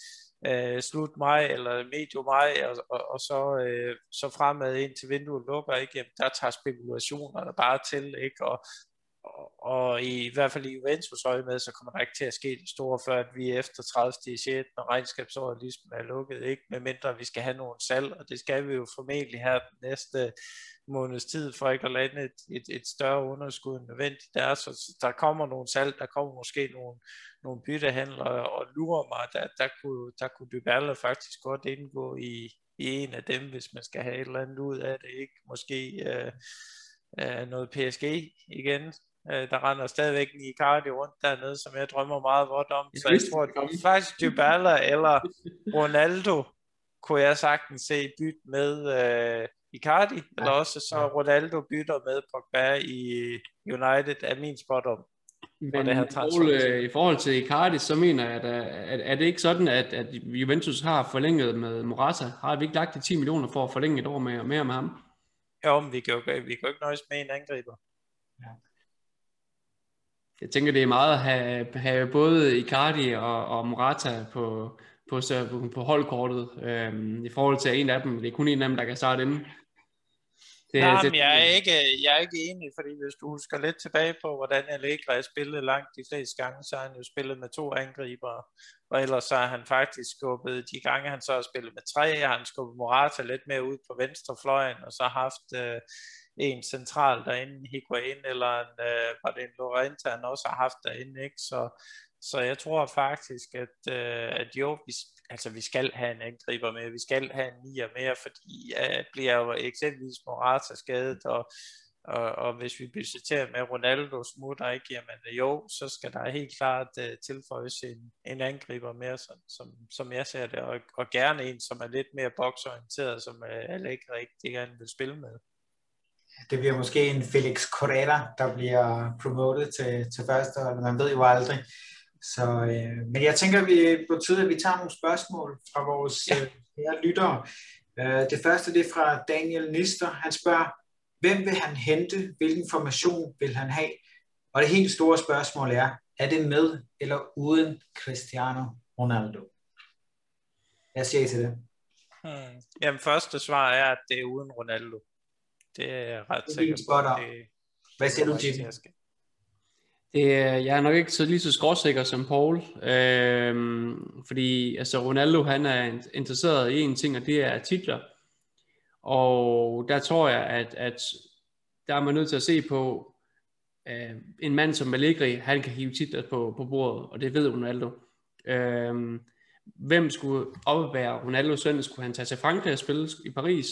øh, slut maj eller medio maj, og, og, og så, øh, så fremad ind til vinduet lukker, ikke? Jamen, der tager spekulationerne bare til, ikke? Og og i, i hvert fald i Juventus øje med, så kommer der ikke til at ske det store, før at vi efter 30. i 6. når regnskabsåret ligesom er lukket, ikke? med mindre vi skal have nogle salg, og det skal vi jo formentlig have den næste måneds tid, for ikke at lande et, et, et større underskud end nødvendigt der, så der kommer nogle salg, der kommer måske nogle, nogle byttehandler, og lurer mig, der, der kunne, der kunne Dybala faktisk godt indgå i, i en af dem, hvis man skal have et eller andet ud af det, ikke? Måske øh, øh, noget PSG igen, Øh, der render stadigvæk i Icardi rundt dernede, som jeg drømmer meget godt om. Så jeg tror, at faktisk Dybala eller [LAUGHS] Ronaldo kunne jeg sagtens se bytte med øh, Icardi, eller også så Ronaldo bytter med Pogba i United, er min spot om. Men det her Paul, øh, i forhold til Icardi, så mener jeg, at, at, at det ikke sådan, at, at Juventus har forlænget med Morata? Har vi ikke lagt de 10 millioner for at forlænge et år med, mere med ham? Jo, men vi kan jo, vi kan jo ikke nøjes med en angriber. Ja jeg tænker, det er meget at have, have både Icardi og, og Morata på, på, på, på holdkortet, øhm, i forhold til en af dem. Det er kun en af dem, der kan starte inden. Det, Nej, det, jeg, er ikke, jeg er ikke enig, fordi hvis du husker lidt tilbage på, hvordan Allegri har spillet langt de fleste gange, så har han jo spillet med to angriber, og ellers så har han faktisk skubbet, de gange han så har spillet med tre, har han skubbet Morata lidt mere ud på venstrefløjen, og så haft øh, en central derinde, Higuain, eller en, øh, var det en Lorenta, han også har haft derinde, ikke? Så, så jeg tror faktisk, at, øh, at jo, vi, altså vi skal have en angriber med, vi skal have en nier mere, fordi øh, bliver jo eksempelvis Morata skadet, og, og, og hvis vi budgeterer med Ronaldo smutter, ikke, jamen jo, så skal der helt klart øh, tilføjes en, en angriber mere, som, som, som jeg ser det, og, og gerne en, som er lidt mere boksorienteret, som uh, Allegri rigtig gerne vil spille med det bliver måske en Felix Correa, der bliver promoted til, til første hold. Man ved jo aldrig. Så, øh, men jeg tænker, vi på tide, at vi tager nogle spørgsmål fra vores ja. øh, lyttere. Øh, det første det er fra Daniel Nister. Han spørger, hvem vil han hente? Hvilken formation vil han have? Og det helt store spørgsmål er, er det med eller uden Cristiano Ronaldo? Jeg siger til det. Hmm. Jamen, første svar er, at det er uden Ronaldo. Det er jeg ret sikker på. Hvad siger du, Jim? Det, jeg er nok ikke så lige så skråsikker som Paul, øhm, fordi altså Ronaldo han er interesseret i en ting, og det er titler. Og der tror jeg, at, at der er man nødt til at se på, øh, en mand som Allegri, han kan hive titler på, på bordet, og det ved Ronaldo. Øhm, hvem skulle opvære Ronaldo søndag? Skulle han tage til Frankrig og spille i Paris?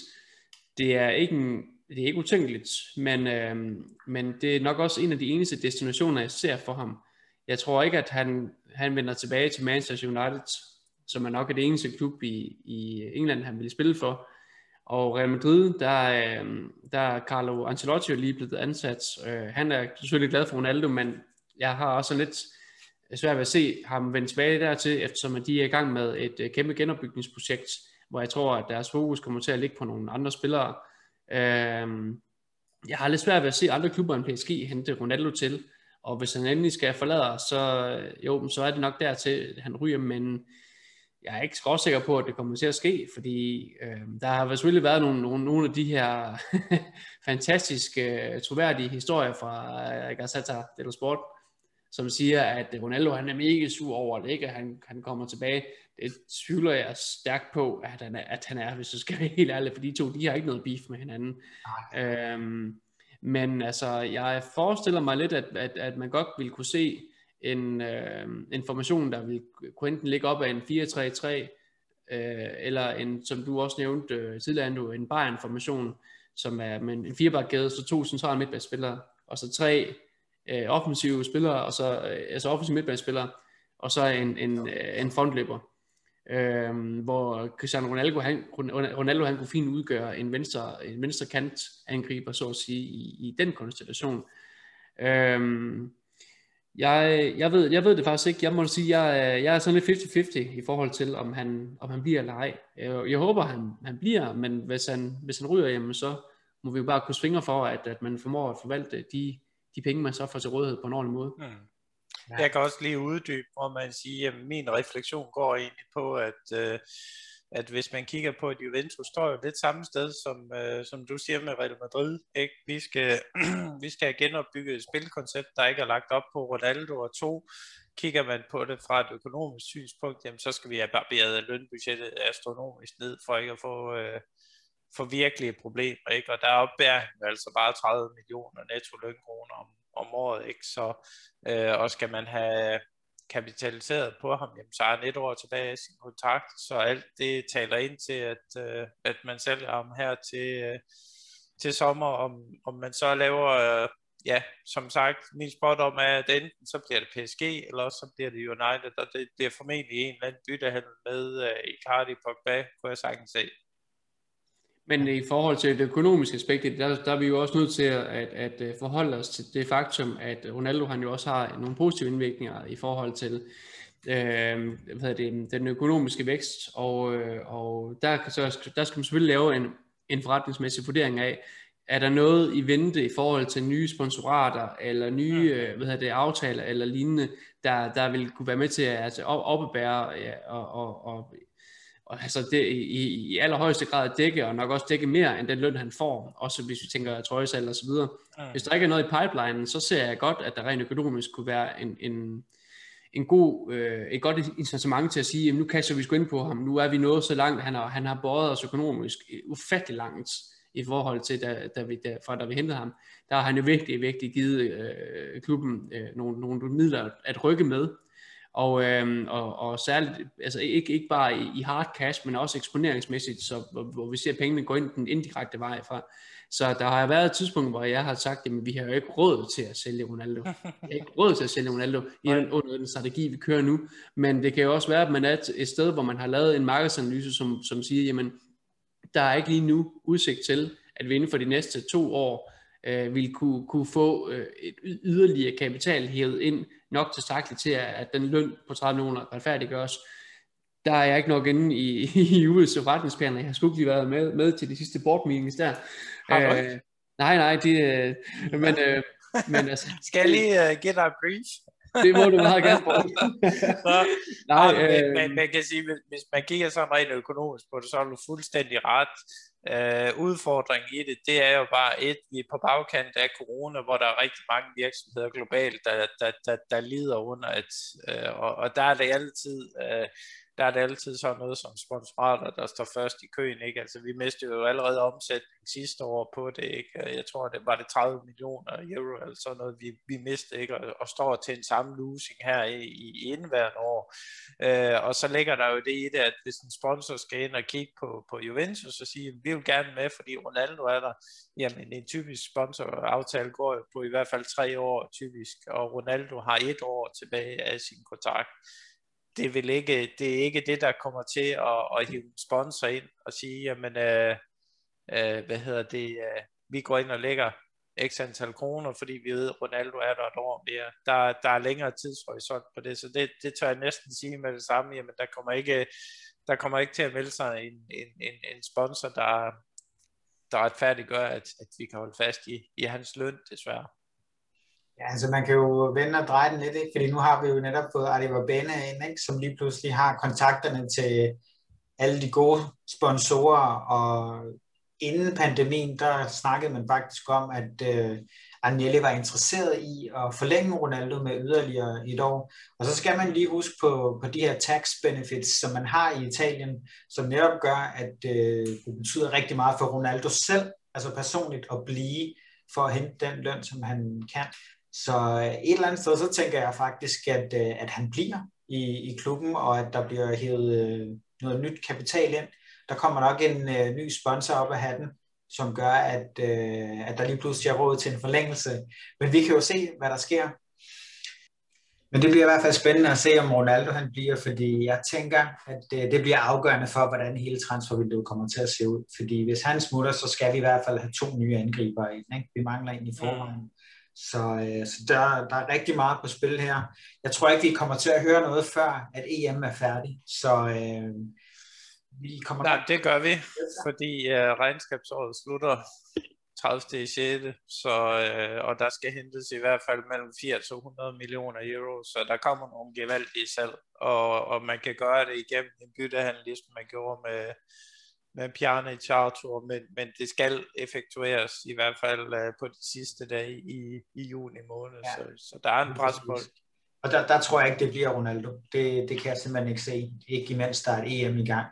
Det er ikke en, det er ikke utænkeligt, men, øh, men det er nok også en af de eneste destinationer, jeg ser for ham. Jeg tror ikke, at han, han vender tilbage til Manchester United, som er nok det eneste klub i, i England, han vil spille for. Og Real Madrid, der, øh, der er Carlo Ancelotti lige blevet ansat. Øh, han er selvfølgelig glad for Ronaldo, men jeg har også lidt svært ved at se ham vende tilbage dertil, eftersom de er i gang med et øh, kæmpe genopbygningsprojekt, hvor jeg tror, at deres fokus kommer til at ligge på nogle andre spillere, Øhm, jeg har lidt svært ved at se andre klubber end PSG hente Ronaldo til, og hvis han endelig skal forlade, så, øh, jo, så er det nok dertil, han ryger, men jeg er ikke sikker på, at det kommer til at ske, fordi øh, der har selvfølgelig været nogle, nogle, nogle af de her [LAUGHS] fantastiske, øh, troværdige historier fra uh, Gazzetta dello Sport, som siger, at Ronaldo han er mega sur over det, ikke? At han, han kommer tilbage det tvivler jeg stærkt på, at han er, at han er hvis du skal være helt ærlig, for de to, de har ikke noget beef med hinanden. Øhm, men altså, jeg forestiller mig lidt, at, at, at man godt ville kunne se en, øh, en formation, der vil kunne enten ligge op af en 4-3-3, øh, eller en, som du også nævnte øh, tidligere, en Bayern-formation, som er med en firebakkæde, så to centrale midtbanespillere, og så tre øh, offensive spillere, og så, øh, altså offensive midtbanespillere, og så en, en, øh, en frontløber øh, hvor Cristiano Ronaldo han, Ronaldo han kunne fint udgøre en venstre, en venstre kant angriber, så at sige, i, i den konstellation. Øh, jeg, jeg, ved, jeg ved det faktisk ikke. Jeg må sige, jeg, jeg er sådan lidt 50-50 i forhold til, om han, om han bliver eller ej. Jeg, jeg håber, han, han bliver, men hvis han, hvis han ryger, jamen, så må vi jo bare kunne svinge for, at, at man formår at forvalte de, de penge, man så får til rådighed på en ordentlig måde. Mm. Ja. Jeg kan også lige uddybe, hvor man siger, at min refleksion går egentlig på, at, øh, at hvis man kigger på, at Juventus står jo lidt samme sted, som, øh, som du siger med Real Madrid. Ikke? Vi, skal, [CLEARS THROAT] vi skal have genopbygget et spilkoncept, der ikke er lagt op på Ronaldo og to. Kigger man på det fra et økonomisk synspunkt, jamen, så skal vi have barberet lønbudgettet astronomisk ned, for ikke at få, øh, for virkelige problemer. Ikke? Og der opbærer han altså bare 30 millioner netto lønkroner om, om året. Ikke? Så, øh, og skal man have kapitaliseret på ham, jamen, så er han et år tilbage i sin kontrakt, så alt det taler ind til, at, øh, at man sælger ham her til, øh, til sommer, om, om man så laver, øh, ja, som sagt, min spot om er, at enten så bliver det PSG, eller så bliver det United, og det, det er formentlig en eller anden byttehandel med øh, Icardi Pogba, kunne jeg sagtens se. Men i forhold til det økonomiske aspekt, der, der er vi jo også nødt til at, at, øh, forholde os til det faktum, at Ronaldo han jo også har nogle positive indvirkninger i forhold til øh, hvad det, den økonomiske vækst, og, øh, og der, så, der skal man selvfølgelig lave en, en forretningsmæssig vurdering af, er der noget i vente i forhold til nye sponsorater, eller nye mm. hvad det, aftaler, eller lignende, der, der vil kunne være med til at altså, opbære ja, og, og, og og altså det, i, i allerhøjeste grad dække, og nok også dække mere end den løn, han får, også hvis vi tænker trøjesal og så videre. Mm. Hvis der ikke er noget i pipelinen, så ser jeg godt, at der rent økonomisk kunne være en, en, en god, øh, et godt incitament til at sige, jamen nu kaster vi sgu ind på ham, nu er vi nået så langt, han har, han har båret os økonomisk ufattelig langt i forhold til, da, da vi, da, fra da vi hentede ham. Der har han jo virkelig, virkelig givet øh, klubben øh, nogle, nogle midler at rykke med, og, øhm, og, og særligt, altså ikke, ikke bare i, hard cash, men også eksponeringsmæssigt, så, hvor, hvor vi ser pengene gå ind den indirekte vej fra. Så der har været et tidspunkt, hvor jeg har sagt, at vi har jo ikke råd til at sælge Ronaldo. Vi har ikke råd til at sælge Ronaldo i den, under den strategi, vi kører nu. Men det kan jo også være, at man er et sted, hvor man har lavet en markedsanalyse, som, som siger, jamen, der er ikke lige nu udsigt til, at vi inden for de næste to år øh, vil kunne, kunne få øh, et yderligere kapital hævet ind, nok tilstrækkeligt til, at den løn på 30 millioner retfærdiggøres. Der er jeg ikke nok inde i, [LAUGHS] i US's forretningsplaner. Jeg har sgu ikke lige været med, med til de sidste board meetings der. Øh, nej, nej, det, øh, men, øh, men [LAUGHS] altså, Skal jeg lige uh, give dig brief? det må du meget gerne [LAUGHS] bruge. Nej, øh, men, man kan sige, hvis man kigger sådan rent økonomisk på det, så er du fuldstændig ret. Øh, udfordringen i det, det er jo bare et, vi er på bagkant af corona, hvor der er rigtig mange virksomheder globalt, der, der, der, der lider under et, øh, og, og der er det altid, øh, der er det altid sådan noget som sponsorater, der står først i køen, ikke? Altså vi mistede jo allerede omsætning sidste år på det, ikke? Jeg tror, det var det 30 millioner euro, eller sådan noget, vi, vi mistede, ikke? Og, og står til en samme losing her i, i indværende år. Øh, og så ligger der jo det i det, at hvis en sponsor skal ind og kigge på, på Juventus og sige, vi vil gerne med, fordi Ronaldo er der, jamen en typisk sponsoraftale går jo på i hvert fald tre år typisk, og Ronaldo har et år tilbage af sin kontrakt det, vil ikke, det er ikke det, der kommer til at, at hive en sponsor ind og sige, jamen, øh, øh, hvad hedder det, øh, vi går ind og lægger x antal kroner, fordi vi ved, at Ronaldo er der et år mere. Der, der er længere tidshorisont på det, så det, det tør jeg næsten sige med det samme, jamen der kommer ikke, der kommer ikke til at melde sig en, en, en, en sponsor, der, der retfærdiggør, at, at vi kan holde fast i, i hans løn, desværre. Ja, altså man kan jo vende og dreje den lidt, ikke? fordi nu har vi jo netop fået Adiva Bene ind, ikke? som lige pludselig har kontakterne til alle de gode sponsorer, og inden pandemien, der snakkede man faktisk om, at øh, Agnelli var interesseret i at forlænge Ronaldo med yderligere et år. Og så skal man lige huske på, på de her tax benefits, som man har i Italien, som netop gør, at øh, det betyder rigtig meget for Ronaldo selv, altså personligt at blive for at hente den løn, som han kan. Så øh, et eller andet sted, så tænker jeg faktisk, at, øh, at han bliver i, i klubben, og at der bliver hævet øh, noget nyt kapital ind. Der kommer nok en ny sponsor op af hatten, som gør, at, uh, at der lige pludselig er råd til en forlængelse. Men vi kan jo se, hvad der sker. Men det bliver i hvert fald spændende at se, om Ronaldo han bliver, fordi jeg tænker, at det, det bliver afgørende for, hvordan hele transfervinduet kommer til at se ud. Fordi hvis han smutter, så skal vi i hvert fald have to nye angriber ind. Ikke? Vi mangler en i forvejen. Mm. Så, øh, så der, der er rigtig meget på spil her. Jeg tror ikke, vi kommer til at høre noget før, at EM er færdig. Så øh, vi kommer... Nej, det gør vi, fordi øh, regnskabsåret slutter 30. i 6. Så, øh, og der skal hentes i hvert fald mellem 80 og 100 millioner euro, så der kommer nogle gevaldige salg, og, og man kan gøre det igennem en byttehandel, ligesom man gjorde med, med Pjarne Chartur, men, men det skal effektueres i hvert fald uh, på de sidste dage i, i juni måned, ja. så, så der er en presbold. Og der, der tror jeg ikke, det bliver Ronaldo. Det, det kan jeg simpelthen ikke se. Ikke imens der er et EM i gang.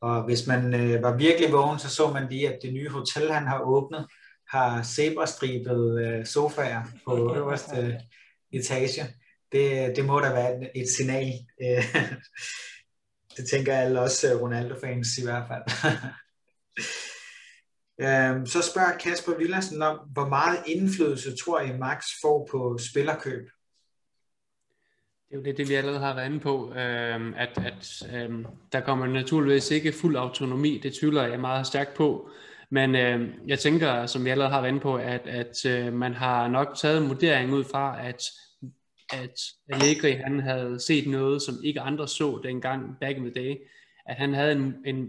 Og hvis man øh, var virkelig vågen, så så man lige, at det nye hotel, han har åbnet, har zebrastribet øh, sofaer på [LAUGHS] øverste etage. Det, det må da være et, et signal det tænker alle også øh, Ronaldo-fans i hvert fald. [LAUGHS] øhm, så spørger Kasper Villersen om, hvor meget indflydelse tror I Max får på spillerkøb? Det er jo det, det vi allerede har været inde på, øhm, at, at øhm, der kommer naturligvis ikke fuld autonomi, det tvivler jeg meget stærkt på, men øh, jeg tænker, som vi allerede har været inde på, at, at øh, man har nok taget en vurdering ud fra, at, at Allegri han havde set noget, som ikke andre så dengang back in the day. At han havde en, en,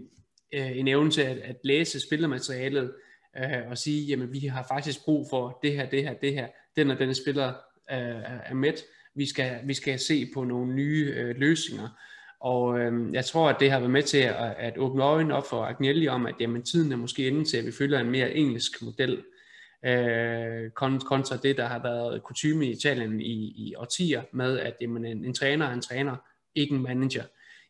øh, en evne til at, at læse spillermaterialet øh, og sige, jamen vi har faktisk brug for det her, det her, det her. Den og den spiller øh, er med. Vi skal, vi skal se på nogle nye øh, løsninger. Og øh, jeg tror, at det har været med til at, at åbne øjnene op for Agnelli om, at jamen, tiden er måske inde til, at vi følger en mere engelsk model, øh, kontra det, der har været kutume i Italien i, i årtier, med at jamen, en, en træner er en træner, ikke en manager.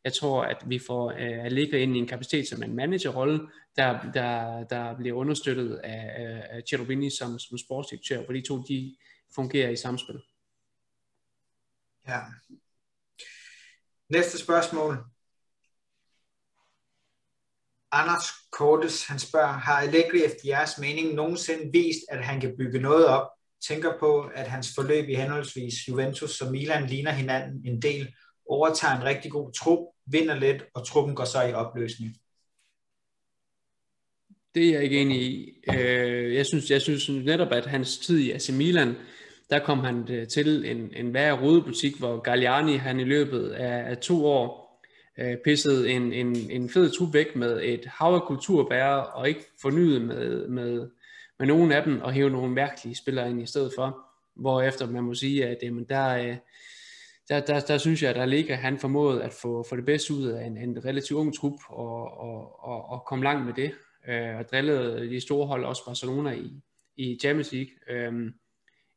Jeg tror, at vi får øh, ligge ind i en kapacitet som en managerrolle, der, der, der bliver understøttet af, af Cherubini som, som sportsdirektør, hvor de to de fungerer i samspil. Ja, Næste spørgsmål. Anders Kortes, han spørger, har Allegri efter jeres mening nogensinde vist, at han kan bygge noget op? Tænker på, at hans forløb i henholdsvis Juventus og Milan ligner hinanden en del, overtager en rigtig god trup, vinder lidt, og truppen går så i opløsning. Det er jeg ikke enig i. Øh, jeg synes, jeg synes netop, at hans tid i AC Milan, der kom han øh, til en, en værre rodebutik, hvor Galliani han i løbet af, af to år øh, pissede en, en, en fed trup væk med et hav af kulturbærer, og ikke fornyet med, med, med nogen af dem, og hæve nogle mærkelige spillere ind i stedet for. Hvorefter man må sige, at jamen, der, øh, der, der, der synes jeg, at der ligger han formået at få, få det bedste ud af en, en relativt ung trup, og, og, og, og komme langt med det. Øh, og drillede de store hold, også Barcelona i, i Champions League. Øh,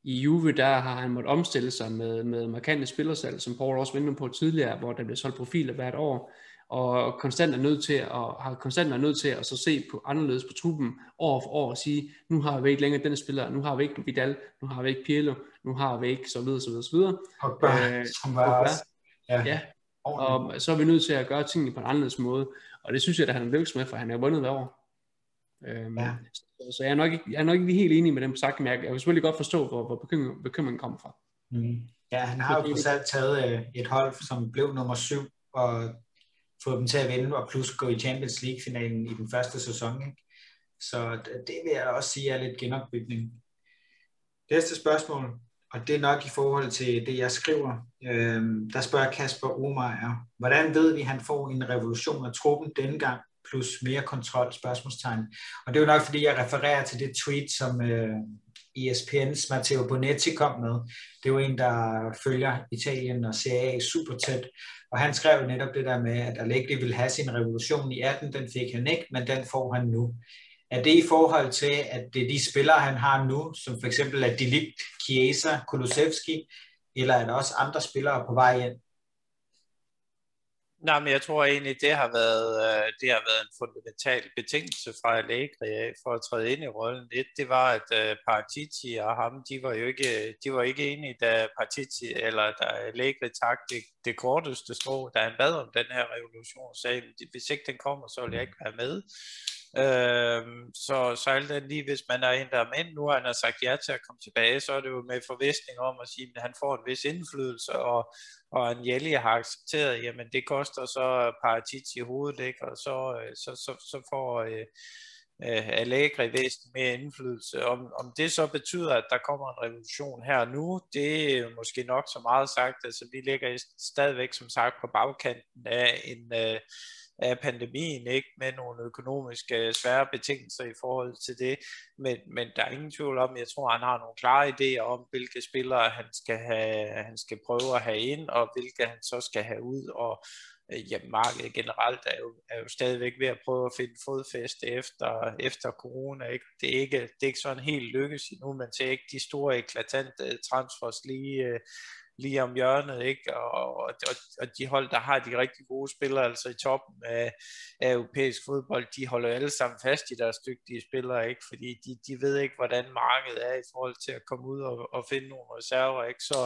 i Juve, der har han måttet omstille sig med, med markante spillersalg, som Paul også vendte på tidligere, hvor der bliver solgt profiler hvert år, og konstant er nødt til at, har konstant er nødt til at så se på anderledes på truppen år for år og sige, nu har vi ikke længere denne spiller, nu har vi ikke Vidal, nu har vi ikke Pirlo, nu har vi ikke så videre, så videre, så videre. Øh, som var også, ja. ja. Og så er vi nødt til at gøre tingene på en anderledes måde, og det synes jeg, at han er lykkes med, for han har vundet hver år. Øhm, ja. Så jeg er, nok ikke, jeg er nok ikke helt enig med dem sagt, men jeg, jeg kan selvfølgelig godt forstå, hvor, hvor bekymringen, bekymringen kommer fra. Mm. Ja, han har jo på selv taget øh, et hold, som blev nummer syv, og fået dem til at vinde, og plus gå i Champions League-finalen i den første sæson. Ikke? Så det vil jeg også sige er lidt genopbygning. Næste spørgsmål, og det er nok i forhold til det, jeg skriver. Øhm, der spørger Kasper Omeyer, hvordan ved vi, at han får en revolution af truppen denne gang, plus mere kontrol, spørgsmålstegn. Og det er jo nok, fordi jeg refererer til det tweet, som øh, ESPN's Matteo Bonetti kom med. Det er jo en, der følger Italien og Serie A super tæt, og han skrev netop det der med, at Allegri ville have sin revolution i 18, den fik han ikke, men den får han nu. Er det i forhold til, at det er de spillere, han har nu, som for eksempel er Delict, Chiesa, Kulusevski, eller er der også andre spillere på vej ind? Nej, men jeg tror egentlig, det har været, øh, det har været en fundamental betingelse fra Allegri for at træde ind i rollen. Et, det var, at øh, Partici Partiti og ham, de var jo ikke, de var ikke enige, da Partiti eller da Allegri tak det, det korteste strå, da han bad om den her revolution, sagde, hvis ikke den kommer, så vil jeg ikke være med. Øhm, så, så alt det lige, hvis man er en, der er nu, og han har sagt ja til at komme tilbage, så er det jo med forvisning om at sige, at han får en vis indflydelse, og, og en har accepteret, jamen det koster så Paratici i hovedet, ikke? og så, øh, så, så, så får øh, øh, Allegri væsentligt mere indflydelse. Om, om det så betyder, at der kommer en revolution her nu, det er måske nok så meget sagt, altså vi ligger stadigvæk som sagt på bagkanten af en, øh, af pandemien, ikke med nogle økonomiske øh, svære betingelser i forhold til det, men, men der er ingen tvivl om, jeg tror, han har nogle klare idéer om, hvilke spillere han skal, have, han skal prøve at have ind, og hvilke han så skal have ud, og øh, ja, markedet generelt er jo, er jo stadigvæk ved at prøve at finde fodfæste efter, efter corona. Ikke? Det, er ikke, det er ikke sådan helt lykkes endnu, man ser ikke de store eklatante transfers lige, øh, lige om hjørnet, ikke? Og, og, og de hold, der har de rigtig gode spillere, altså i toppen af, af europæisk fodbold, de holder alle sammen fast i deres dygtige spillere, ikke? Fordi de, de ved ikke, hvordan markedet er i forhold til at komme ud og, og finde nogle reserver, ikke? Så,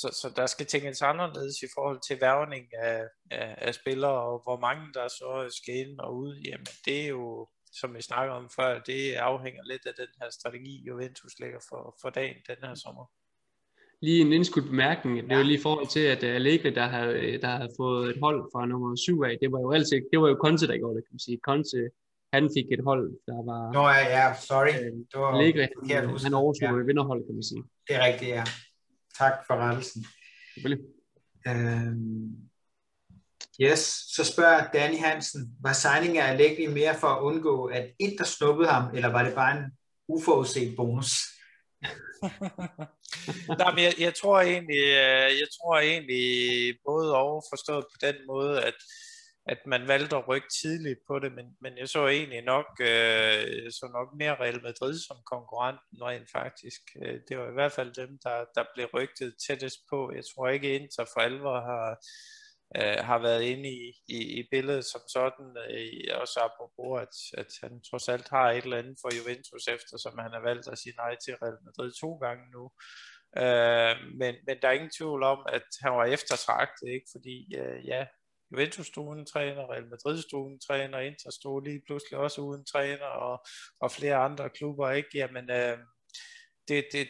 så, så der skal tænkes anderledes i forhold til værvning af, af, af spillere, og hvor mange der så skal ind og ud, jamen det er jo, som vi snakker om før, det afhænger lidt af den her strategi, Juventus lægger for, for dagen den her sommer lige en indskudt bemærkning. Det var lige i forhold til, at uh, Allegri, der havde, der havde fået et hold fra nummer 7 af, det var jo altid, det var jo Conte, der gjorde det, kan man sige. Conte, han fik et hold, der var... Nå ja, ja sorry. Øh, det var Allegri, han, han overtog ja. vinderhold, kan man sige. Det er rigtigt, ja. Tak for rettelsen. Selvfølgelig. Øhm, yes, så spørger Danny Hansen, var signing af Allegri mere for at undgå, at Inter snuppede ham, eller var det bare en uforudset bonus? [LAUGHS] Nej, men jeg, jeg, tror egentlig, øh, jeg tror egentlig både og forstået på den måde, at, at man valgte at rykke tidligt på det, men, men jeg så egentlig nok, øh, så nok mere Real Madrid som konkurrenten rent faktisk. Øh, det var i hvert fald dem, der, der blev rygtet tættest på. Jeg tror ikke Inter for alvor har, øh, har været inde i, i, i billedet som sådan, øh, også apropos, at, at han trods alt har et eller andet for Juventus, eftersom han har valgt at sige nej til Real Madrid to gange nu. Øh, men, men der er ingen tvivl om, at han var eftertragtet, ikke? fordi øh, ja, Juventus-stuen træner, Real Madrid-stuen træner, Inter stod lige pludselig også uden træner, og, og flere andre klubber, ikke? Jamen, øh, det, det,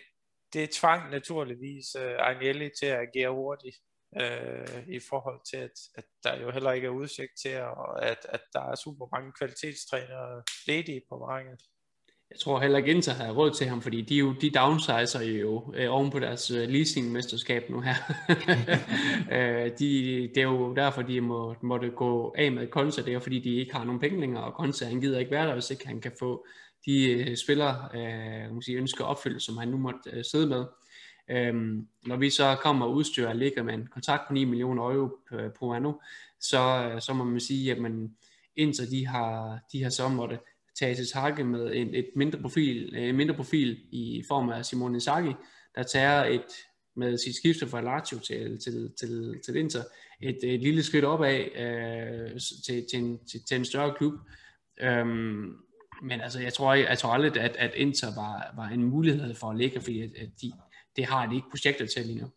det tvang naturligvis øh, Agnelli til at agere hurtigt øh, i forhold til, at, at der jo heller ikke er udsigt til, og at, at der er super mange kvalitetstrænere ledige på markedet. Jeg tror heller ikke Inter har råd til ham, fordi de, jo, de downsizer jo øh, oven på deres øh, leasingmesterskab nu her. [LAUGHS] øh, de, det er jo derfor, de må, måtte gå af med Konsa, det er jo fordi, de ikke har nogen penge længere, og Konsa han gider ikke være der, hvis ikke han kan få de øh, spillere, øh, sige, ønsker opfyldt, som han nu måtte øh, sidde med. Øhm, når vi så kommer og udstyrer ligger med en kontrakt på 9 millioner euro på anno, så, øh, så må man sige, at man, indtil de har, de har så måtte tage til takke med en, et mindre, profil, en mindre profil i form af Simone Inzaghi, der tager et med sit skifte fra Lazio til, til, til, til Inter, et, et lille skridt opad øh, til, til, en, til, til en større klub. Øhm, men altså, jeg tror, jeg, jeg tror aldrig, at, at Inter var, var en mulighed for at ligge, fordi at, at de, det har de ikke projekter til lige nu.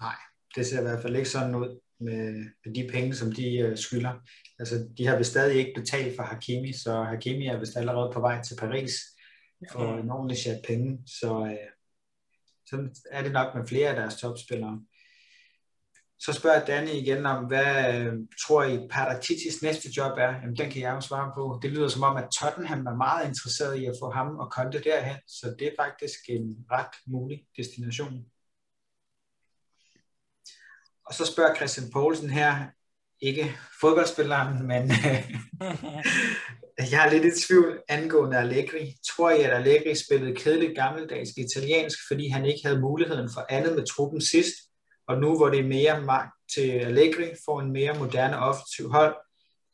Nej, det ser i hvert fald ikke sådan ud med, med de penge, som de uh, skylder. Altså, de har vist stadig ikke betalt for Hakimi, så Hakimi er vist allerede på vej til Paris for en ordentlig chat penge. Så, uh, så er det nok med flere af deres topspillere. Så spørger Danny igen om, hvad øh, tror I Paratitis næste job er? Jamen, den kan jeg jo svare på. Det lyder som om, at Tottenham er meget interesseret i at få ham og Conte derhen, så det er faktisk en ret mulig destination. Og så spørger Christian Poulsen her, ikke fodboldspilleren, men [LAUGHS] jeg er lidt i tvivl angående Allegri. Tror I, at Allegri spillede kedeligt gammeldags italiensk, fordi han ikke havde muligheden for andet med truppen sidst, og nu hvor det er mere magt til Allegri, får en mere moderne offensiv hold.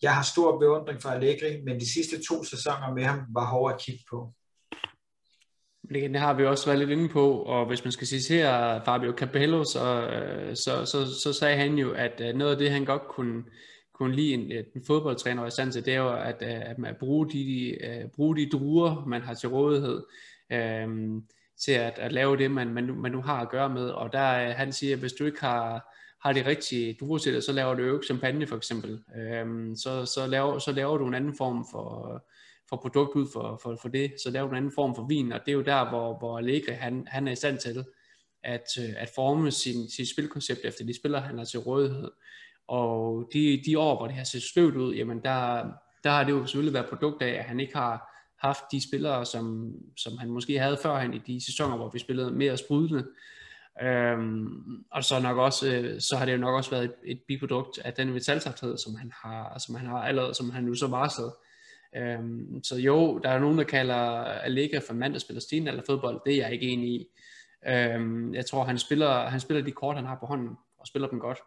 Jeg har stor beundring for Allegri, men de sidste to sæsoner med ham var hårde at kigge på. Det, har vi også været lidt inde på, og hvis man skal citere Fabio Capello, så, øh, så, så, så sagde han jo, at øh, noget af det, han godt kunne, kunne lide en, øh, en fodboldtræner i stand til, det er jo at, at man bruge de, bruge de druer, man har til rådighed. Øhm, til at, at lave det, man, man, man nu har at gøre med. Og der øh, han siger, at hvis du ikke har, har de rigtige druer så laver du jo ikke champagne for eksempel. Øhm, så, så, laver, så laver du en anden form for, for produkt ud for, for, for det, så laver du en anden form for vin, og det er jo der, hvor, hvor Allegri, han, han er i stand til at, øh, at forme sin, sit spilkoncept efter de spillere, han har til rådighed. Og de, de år, hvor det har set støvt ud, jamen der, der har det jo selvfølgelig været produkt af, at han ikke har haft de spillere, som, som han måske havde førhen i de sæsoner, hvor vi spillede mere sprudlende. Øhm, og så nok også, øh, så har det jo nok også været et, et biprodukt af den vitalsakthed, som han har, som han har allerede, som han nu så varslet. Øhm, så jo, der er nogen, der kalder Allega for mand, der spiller sten eller fodbold. Det er jeg ikke enig i. Øhm, jeg tror, han spiller, han spiller de kort, han har på hånden, og spiller dem godt.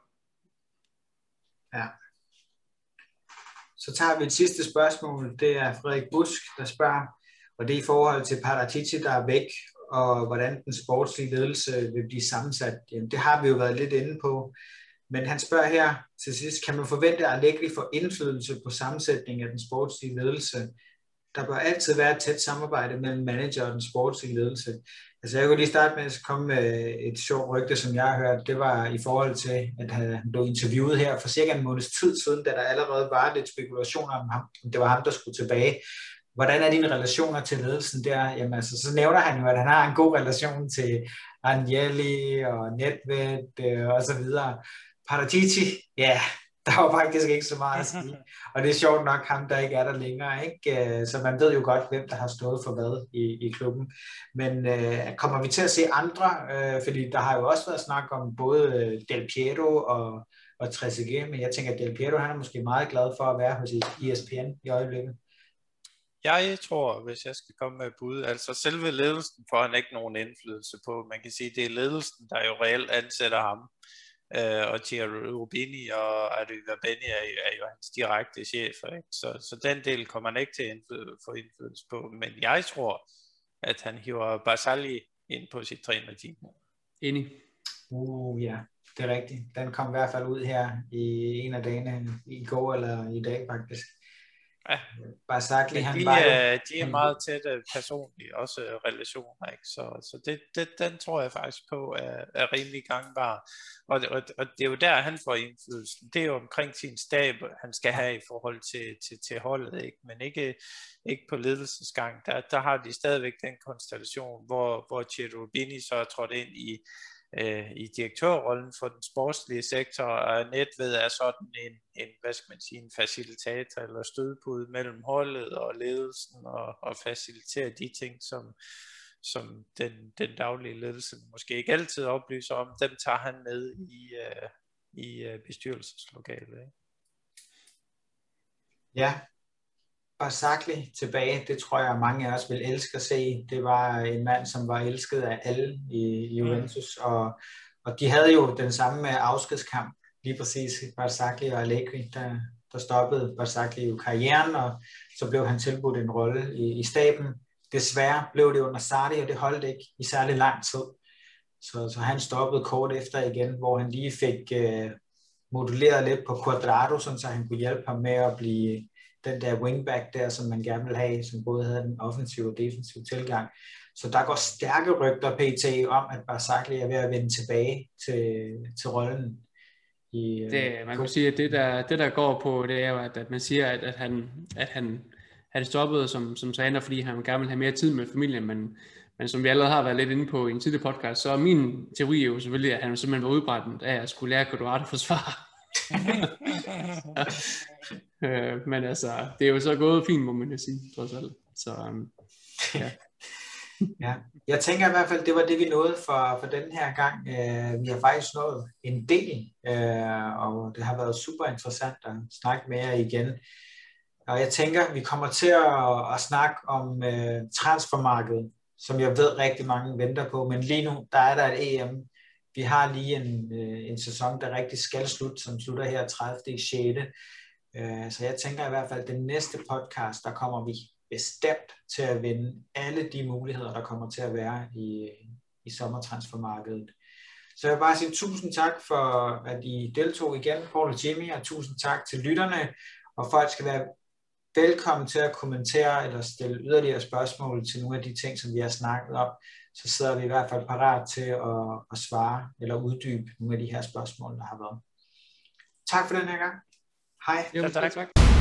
Ja. Så tager vi et sidste spørgsmål. Det er Frederik Busk, der spørger, og det er i forhold til Paratici, der er væk, og hvordan den sportslige ledelse vil blive sammensat. Jamen, det har vi jo været lidt inde på. Men han spørger her til sidst, kan man forvente, at Allegri får indflydelse på sammensætningen af den sportslige ledelse? Der bør altid være et tæt samarbejde mellem manager og den sportslige ledelse. Altså jeg kunne lige starte med at komme med et sjovt rygte, som jeg har hørt. Det var i forhold til, at han blev interviewet her for cirka en måneds tid siden, da der allerede var lidt spekulationer om ham, om det var ham, der skulle tilbage. Hvordan er dine relationer til ledelsen der? Jamen altså, så nævner han jo, at han har en god relation til Agnelli og Netvet øh, og så videre. Paratici, ja, [LAUGHS] der var faktisk ikke så meget at sige. [LAUGHS] Og det er sjovt nok ham, der ikke er der længere. Ikke? Øh, så man ved jo godt, hvem der har stået for hvad i, i klubben. Men øh, kommer vi til at se andre? Øh, fordi der har jo også været snak om både Del Piero og, og Trezeguet, men jeg tænker, at Del Piero han er måske meget glad for at være hos ESPN i øjeblikket. Jeg tror, hvis jeg skal komme med bud, altså selve ledelsen får han ikke nogen indflydelse på. Man kan sige, det er ledelsen, der jo reelt ansætter ham øh, og Thierry Rubini og Arriva Beni er, er jo hans direkte chef, ikke? Så, så den del kommer han ikke til at få indflydelse på, men jeg tror, at han hiver Basali ind på sit trænerteam. Enig. Uh, ja, det er rigtigt. Den kom i hvert fald ud her i en af dagene, i går eller i dag faktisk. Ja. Barzagli, han de, var er, de er meget tætte personlige også øh, relationer, ikke? så, så det, det, den tror jeg faktisk på er, er rimelig gangbar. Og, og, og det er jo der, han får indflydelsen. Det er jo omkring sin stab, han skal have i forhold til, til, til holdet, ikke? men ikke, ikke på ledelsesgang. Der, der har de stadigvæk den konstellation, hvor, hvor Cherubini så er trådt ind i øh, i direktørrollen for den sportslige sektor, og Netved er sådan en, en, hvad skal man sige, en facilitator eller stødpude mellem holdet og ledelsen og, og facilitere de ting, som, som den, den daglige ledelse måske ikke altid oplyser om, dem tager han med i, øh, i øh, bestyrelseslokalet. Ikke? Ja, Barzagli tilbage, det tror jeg mange af os vil elske at se. Det var en mand, som var elsket af alle i Juventus, mm. og, og de havde jo den samme afskedskamp, lige præcis Barzagli og Allegri, der, der stoppede Barzagli jo karrieren, og så blev han tilbudt en rolle i, i staben. Desværre blev det under Sardi, og det holdt ikke i særlig lang tid. Så, så han stoppede kort efter igen, hvor han lige fik uh, moduleret lidt på Quadrado, så han kunne hjælpe ham med at blive den der wingback der, som man gerne vil have, som både havde den offensive og defensive tilgang. Så der går stærke rygter pt. om, at Barzagli er ved at vende tilbage til, til rollen. I, øh, det, man kan sige, at det der, det der går på, det er jo, at, at man siger, at, at han, at han, han stoppede som, som træner, fordi han gerne vil have mere tid med familien, men, men som vi allerede har været lidt inde på i en tidligere podcast, så er min teori jo selvfølgelig, at han simpelthen var udbrændt af at skulle lære Quadrado forsvare. [LAUGHS] øh, men altså, det er jo så gået fint, må man jo sige, trods alt. Så um, ja. [LAUGHS] ja. Jeg tænker i hvert fald, det var det, vi nåede for, for den her gang. Øh, vi har faktisk nået en del, øh, og det har været super interessant at snakke med jer igen. Og jeg tænker, vi kommer til at, at snakke om øh, transfermarkedet, som jeg ved rigtig mange venter på, men lige nu, der er der et EM vi har lige en, øh, en sæson, der rigtig skal slutte, som slutter her 30. 6. Øh, så jeg tænker i hvert fald, at den næste podcast, der kommer vi bestemt til at vinde alle de muligheder, der kommer til at være i, i sommertransfermarkedet. Så jeg vil bare sige tusind tak for, at I deltog igen, Paul og Jimmy, og tusind tak til lytterne, og folk skal være velkommen til at kommentere eller stille yderligere spørgsmål til nogle af de ting, som vi har snakket om så sidder vi i hvert fald parat til at, at svare eller uddybe nogle af de her spørgsmål, der har været. Tak for den her gang. Hej. Jo, tak. tak.